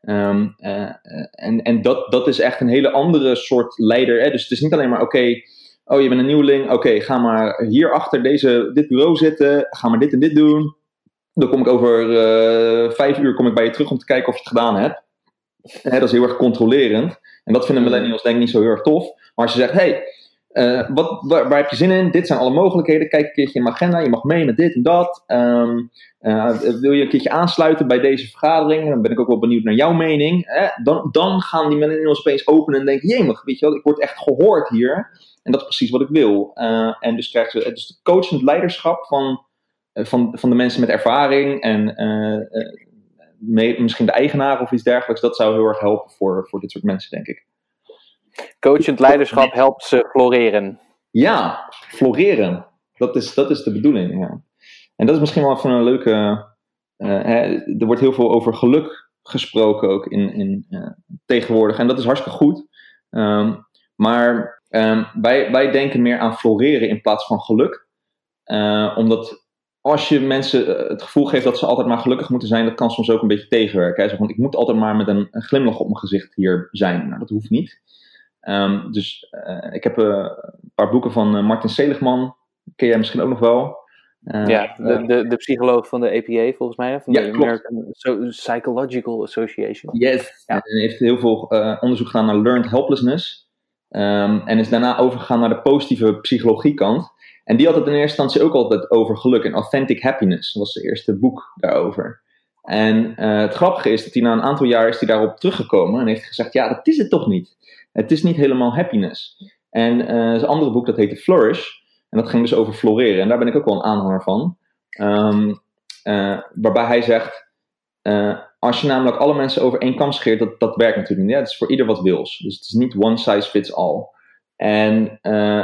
Um, uh, en en dat, dat is echt een hele andere soort leider. Hè? Dus het is niet alleen maar, oké, oh je bent een nieuweling, oké, ga maar hier achter deze, dit bureau zitten, ga maar dit en dit doen. Dan kom ik over uh, vijf uur kom ik bij je terug om te kijken of je het gedaan hebt. Hè, dat is heel erg controlerend. En dat vinden millennials denk ik niet zo heel erg tof. Maar als je zegt, hey, uh, wat, waar, heb je zin in? Dit zijn alle mogelijkheden. Kijk een keertje in mijn agenda. Je mag mee met dit en dat. Um, uh, wil je een keertje aansluiten bij deze vergadering? Dan ben ik ook wel benieuwd naar jouw mening. Dan, dan gaan die millennials opeens openen en denken: jemig, weet je wel, ik word echt gehoord hier. En dat is precies wat ik wil. Uh, en dus krijgen ze dus coachend leiderschap van, van, van de mensen met ervaring en misschien de eigenaar of iets dergelijks. Dat zou heel erg helpen voor, voor dit soort mensen, denk ik. Coachend leiderschap helpt ze floreren. Ja, floreren. Dat is, dat is de bedoeling. Ja. En dat is misschien wel even een leuke. Uh, hè, er wordt heel veel over geluk gesproken ook in, in, uh, tegenwoordig. En dat is hartstikke goed. Um, maar um, wij, wij denken meer aan floreren in plaats van geluk. Uh, omdat als je mensen het gevoel geeft dat ze altijd maar gelukkig moeten zijn, dat kan soms ook een beetje tegenwerken. Hè? Zo van, ik moet altijd maar met een, een glimlach op mijn gezicht hier zijn. Nou, dat hoeft niet. Um, dus uh, ik heb uh, een paar boeken van uh, Martin Seligman. Ken jij misschien ook nog wel? ja, de, de, de, psycholoog van de APA volgens mij. Van ja, de American Psychological Association. Yes. Ja. En hij heeft heel veel onderzoek gedaan naar learned helplessness. Ehm, en is daarna overgegaan naar de positieve psychologiekant. En die had het in eerste instantie ook altijd over geluk en authentic happiness. Dat was het eerste boek daarover. En eh, het grappige is dat hij na een aantal jaar is hij daarop teruggekomen en heeft gezegd: Ja, dat is het toch niet. Het is niet helemaal happiness. En uh, zijn andere boek dat heette Flourish. En dat ging dus over floreren. En daar ben ik ook wel een aanhanger van. Ehm, eh, waarbij hij zegt: Als je namelijk alle mensen over één kam scheert, dat, dat werkt natuurlijk niet. Ja, het is voor ieder wat wils. Dus het is niet one size fits all. En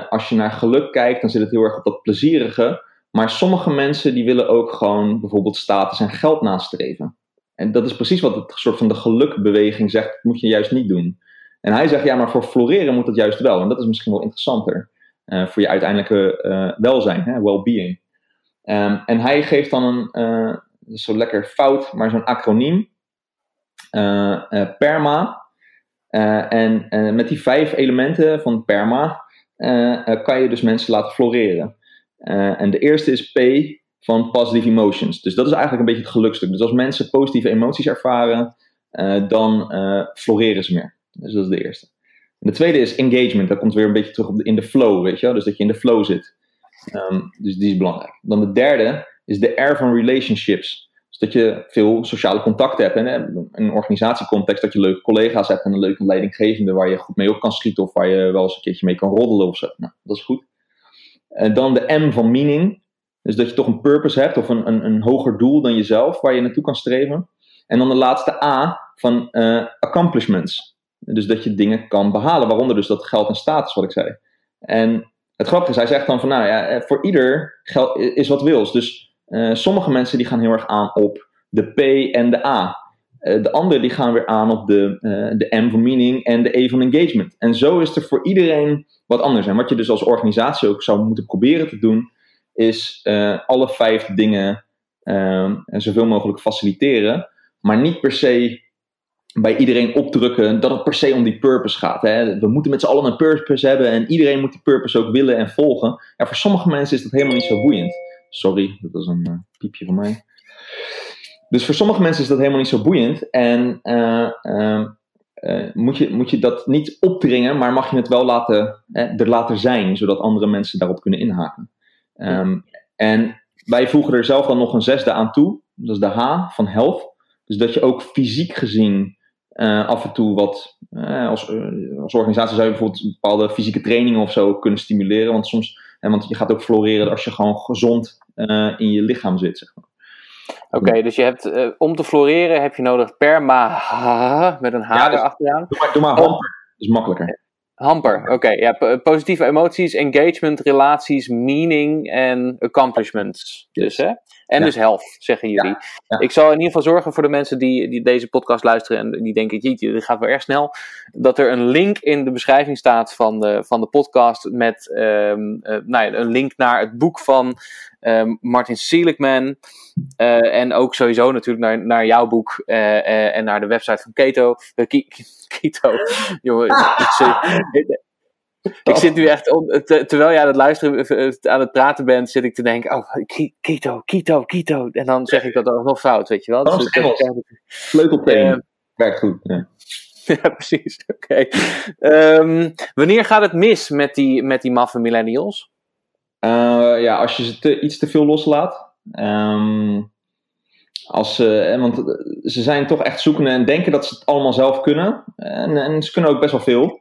als je naar geluk kijkt, dan zit het heel erg op dat plezierige. Maar sommige mensen die willen ook gewoon bijvoorbeeld status en geld nastreven. En dat is precies wat het soort van de gelukbeweging zegt, dat moet je juist niet doen. En hij zegt, ja, maar voor floreren moet dat juist wel. En dat is misschien wel interessanter uh, voor je uiteindelijke uh, welzijn, well-being. Um, en hij geeft dan een, uh, zo lekker fout, maar zo'n acroniem, PERMA. en met die vijf elementen van PERMA kan je dus mensen laten floreren. En de eerste is P van positive emotions. Dus dat is eigenlijk een beetje het gelukstuk. Dus als mensen positieve emoties ervaren, dan floreren ze meer. Dus dat is de eerste. En de tweede is engagement. Dat komt weer een beetje terug op de, in de flow, weet je wel? Dus dat je in de flow zit. Um, dus die is belangrijk. Dan de derde is de R van relationships. Dus dat je veel sociale contacten hebt. En een organisatiecontext dat je leuke collega's hebt en een leuke leidinggevende waar je goed mee op kan schieten of waar je wel eens een keertje mee kan roddelen of zo. Nou, dat is goed. En dan de M van meaning. Dus dat je toch een purpose hebt of een, een, een hoger doel dan jezelf waar je naartoe kan streven. En dan de laatste A van uh, accomplishments. Dus dat je dingen kan behalen, waaronder dus dat geld en status, wat ik zei. En het grappige is, hij zegt dan van nou ja, eh, voor ieder geld is wat wils. Dus uh, sommige mensen die gaan heel erg aan op de P en de A. Uh, de anderen die gaan weer aan op de, de M van meaning en de E van engagement. En zo is er voor iedereen wat anders. En wat je dus als organisatie ook zou moeten proberen te doen, is alle vijf dingen uh, zoveel mogelijk faciliteren. Maar niet per se bij iedereen opdrukken dat het per se om die purpose gaat. Hè. We moeten met z'n allen een purpose hebben en iedereen moet die purpose ook willen en volgen. Ja, voor sommige mensen is dat helemaal niet zo boeiend. Sorry, dat was een uh, piepje van mij. Dus voor sommige mensen is dat helemaal niet zo boeiend. En uh, uh, moet, je, moet je dat niet opdringen, maar mag je het wel laten, er laten zijn, zodat andere mensen daarop kunnen inhaken. Um, en wij voegen er zelf dan nog een zesde aan toe, dat is de H van health. Dus dat je ook fysiek gezien uh, af en toe wat, uh, als, als organisatie zou je bijvoorbeeld bepaalde fysieke trainingen of zo kunnen stimuleren. Want soms, want je gaat ook floreren als je gewoon gezond in je lichaam zit. Zeg maar. Oké, dus je hebt, om te floreren heb je nodig perma met een H ja, dus, achteraan. Doe maar, doe maar hamper, dat is makkelijker. Hamper, oké. Okay, ja, positieve emoties, engagement, relaties, meaning en accomplishments. Dus, hè? En ja. dus health, zeggen jullie. Ja. Ik zal in ieder geval zorgen voor de mensen die, die deze podcast luisteren en die denken, jeetje, dit gaat wel erg snel. Dat er een link in de beschrijving staat van de, van de podcast met um, uh, nou ja, een link naar het boek van um, Martin Seligman. Uh, en ook sowieso natuurlijk naar, naar jouw boek uh, en naar de website van Keto. Keto. Jongen, ik zit nu echt, terwijl jij aan het luisteren, aan het praten bent, zit ik te denken, oh, keto, keto, keto. En dan zeg ik dat ook nog fout, weet je wel. Dat is dus, Sleutelteen. Werkt goed. Ja. ja, precies. Oké. Okay. Um, wanneer gaat het mis met die, met die maffe millennials? Uh, ja, als je ze te, iets te veel loslaat. Um, als ze, want ze zijn toch echt zoekende en denken dat ze het allemaal zelf kunnen. En, en ze kunnen ook best wel veel.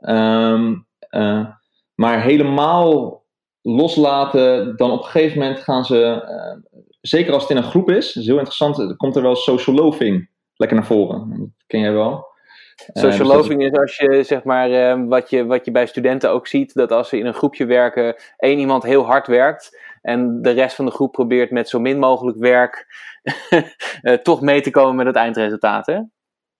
Um, uh, maar helemaal loslaten, dan op een gegeven moment gaan ze, uh, zeker als het in een groep is, dat is heel interessant, komt er wel social loving lekker naar voren. Dat ken jij wel. Social uh, loving is als je, zeg maar, uh, wat, je, wat je bij studenten ook ziet, dat als ze in een groepje werken, één iemand heel hard werkt en de rest van de groep probeert met zo min mogelijk werk toch mee te komen met het eindresultaat, hè?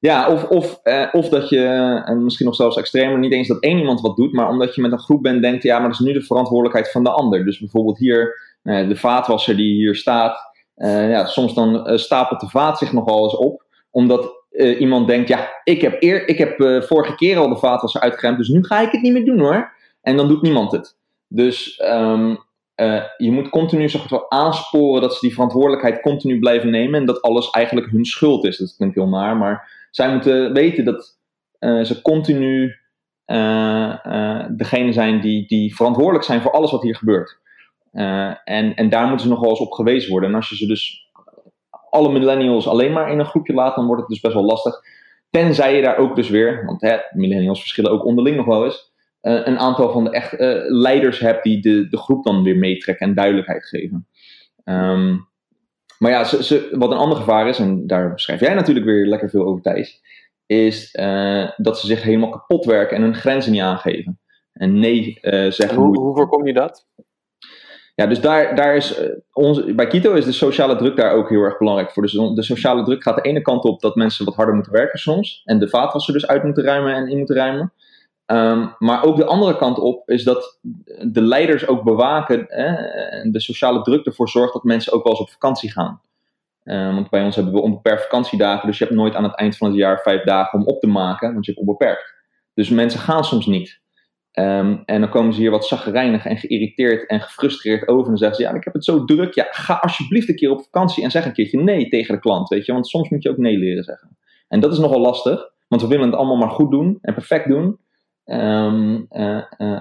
Ja, of, of, uh, of dat je, en misschien nog zelfs extremer, niet eens dat één iemand wat doet, maar omdat je met een groep bent, denkt, ja, maar dat is nu de verantwoordelijkheid van de ander. Dus bijvoorbeeld hier, uh, de vaatwasser die hier staat, uh, ja, soms dan stapelt de vaat zich nogal eens op, omdat iemand denkt, ja, ik heb, eer, ik heb vorige keer al de vaatwasser uitgeruimd, dus nu ga ik het niet meer doen hoor. En dan doet niemand het. Dus um, je moet continu aansporen dat ze die verantwoordelijkheid continu blijven nemen en dat alles eigenlijk hun schuld is. Dat klinkt heel naar, maar zij moeten weten dat uh, ze continu degene zijn die, die verantwoordelijk zijn voor alles wat hier gebeurt. en, en daar moeten ze nog wel eens op gewezen worden. En als je ze dus alle millennials alleen maar in een groepje laat, dan wordt het dus best wel lastig. Tenzij je daar ook dus weer, want hè, millennials verschillen ook onderling nog wel eens, uh, een aantal van de echt uh, leiders hebt die de, de groep dan weer meetrekken en duidelijkheid geven. Um, maar ja, ze, ze, wat een ander gevaar is, en daar schrijf jij natuurlijk weer lekker veel over Thijs, is uh, dat ze zich helemaal kapot werken en hun grenzen niet aangeven. En nee zeggen. Hoe, hoe voorkom je dat? Ja, dus daar, daar is uh, onze, bij Kito is de sociale druk daar ook heel erg belangrijk voor. Dus de sociale druk gaat de ene kant op dat mensen wat harder moeten werken soms. En de vaatwasser dus uit moeten ruimen en in moeten ruimen. Um, maar ook de andere kant op is dat de leiders ook bewaken en de sociale druk ervoor zorgt dat mensen ook wel eens op vakantie gaan. Um, want bij ons hebben we onbeperkt vakantiedagen, dus je hebt nooit aan het eind van het jaar vijf dagen om op te maken, want je hebt onbeperkt. Dus mensen gaan soms niet. Um, en dan komen ze hier wat zaggerijnig en geïrriteerd en gefrustreerd over. En dan zeggen ze: Ja, ik heb het zo druk. Ja, ga alsjeblieft een keer op vakantie en zeg een keertje nee tegen de klant. Weet je, want soms moet je ook nee leren zeggen. En dat is nogal lastig, want we willen het allemaal maar goed doen en perfect doen. Um,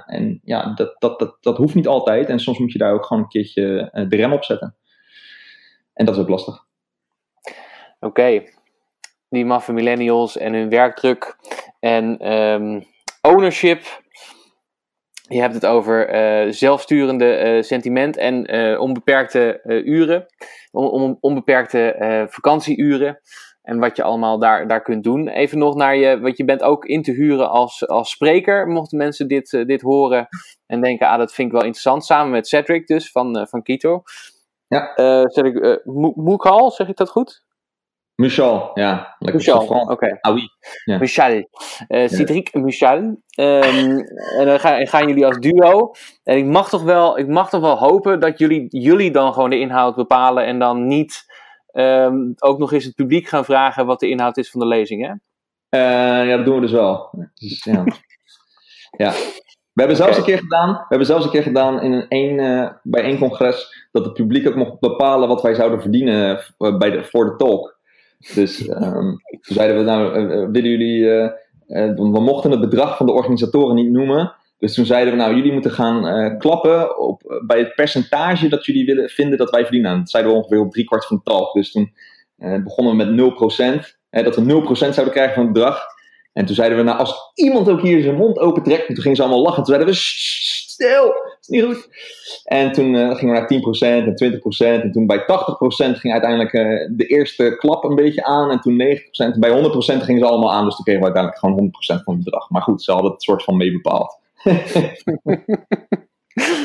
en ja, dat, dat, dat, dat hoeft niet altijd. En soms moet je daar ook gewoon een keertje uh, de rem op zetten. En dat is ook lastig. Oké. Die maffe millennials en hun werkdruk en um, ownership je hebt het over zelfsturende uh, sentiment en onbeperkte uren, on, onbeperkte vakantieuren. En wat je allemaal daar, daar kunt doen. Even nog naar je, want je bent ook in te huren als, als spreker. Mochten mensen dit, dit horen en denken, ah, dat vind ik wel interessant. Samen met Cedric dus, van, van Kito. Ja. zeg ik, Moekal, zeg ik dat goed? Michel, ja. Michel, oké. Okay. Ah oui. Ja. Michel. Uh, Cedric, ja. Michel. Um, en dan gaan, gaan, jullie als duo. En ik mag, toch wel, ik mag toch wel hopen dat jullie, jullie dan gewoon de inhoud bepalen en dan niet um, ook nog eens het publiek gaan vragen wat de inhoud is van de lezing, hè? Uh, ja, dat doen we dus wel. Dus, ja. ja. We hebben zelfs okay. een keer gedaan, we hebben zelfs een keer gedaan in een, een uh, bij één congres dat het publiek ook mocht bepalen wat wij zouden verdienen bij de, voor de talk. Dus um, toen zeiden we, nou, willen jullie, we mochten het bedrag van de organisatoren niet noemen. Dus toen zeiden we, nou, jullie moeten gaan klappen op, bij het percentage dat jullie willen, vinden dat wij verdienen. En dat zeiden we ongeveer op drie kwart van de talk. Dus toen begonnen we met 0%, hè, dat we 0% zouden krijgen van het bedrag. En toen zeiden we, nou, als iemand ook hier zijn mond open trekt, toen gingen ze allemaal lachen. Toen zeiden we, stil, dat is niet goed. En toen gingen we naar 10% en 20%. En toen bij 80% ging uiteindelijk de eerste klap een beetje aan. En toen 90%. Bij 100% gingen ze allemaal aan. Dus toen kregen we uiteindelijk gewoon 100% van het bedrag. Maar goed, ze hadden het soort van mee bepaald.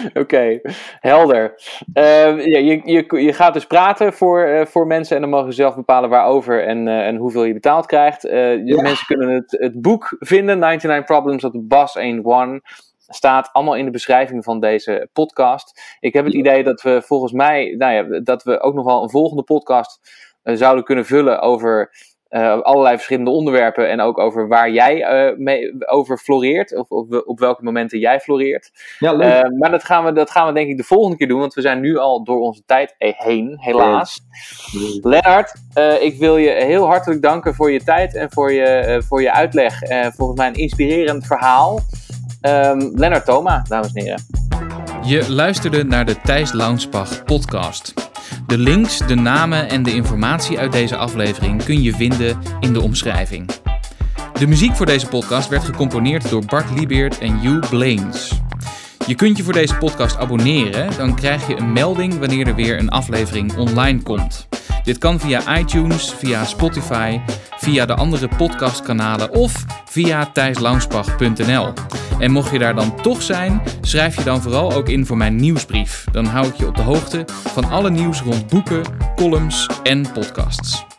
Oké, okay, helder. Uh, ja, je, je, je gaat dus praten voor, uh, voor mensen en dan mogen ze zelf bepalen waarover en, uh, en hoeveel je betaald krijgt. Ja. Mensen kunnen het, het boek vinden, 99 Problems of the Boss Ain't One staat allemaal in de beschrijving van deze podcast. Ik heb het idee dat we volgens mij, nou ja, dat we ook nog wel een volgende podcast zouden kunnen vullen over uh, allerlei verschillende onderwerpen en ook over waar jij uh, mee, over floreert, of, of op welke momenten jij floreert. Ja, leuk. maar dat gaan, we, dat gaan we denk ik de volgende keer doen, want we zijn nu al door onze tijd heen, helaas. Ja. Lennart, ik wil je heel hartelijk danken voor je tijd en voor je, voor je uitleg. volgens mij een inspirerend verhaal. Um, Lennart Thoma, dames en heren. Je luisterde naar de Thijs Launsbach podcast. De links, de namen en de informatie uit deze aflevering kun je vinden in de omschrijving. De muziek voor deze podcast werd gecomponeerd door Bart Liebeert en Hugh Blaines. Je kunt je voor deze podcast abonneren, dan krijg je een melding wanneer er weer een aflevering online komt. Dit kan via iTunes, via Spotify, via de andere podcastkanalen of via thijslaunsbach.nl. En mocht je daar dan toch zijn, schrijf je dan vooral ook in voor mijn nieuwsbrief. Dan hou ik je op de hoogte van alle nieuws rond boeken, columns en podcasts.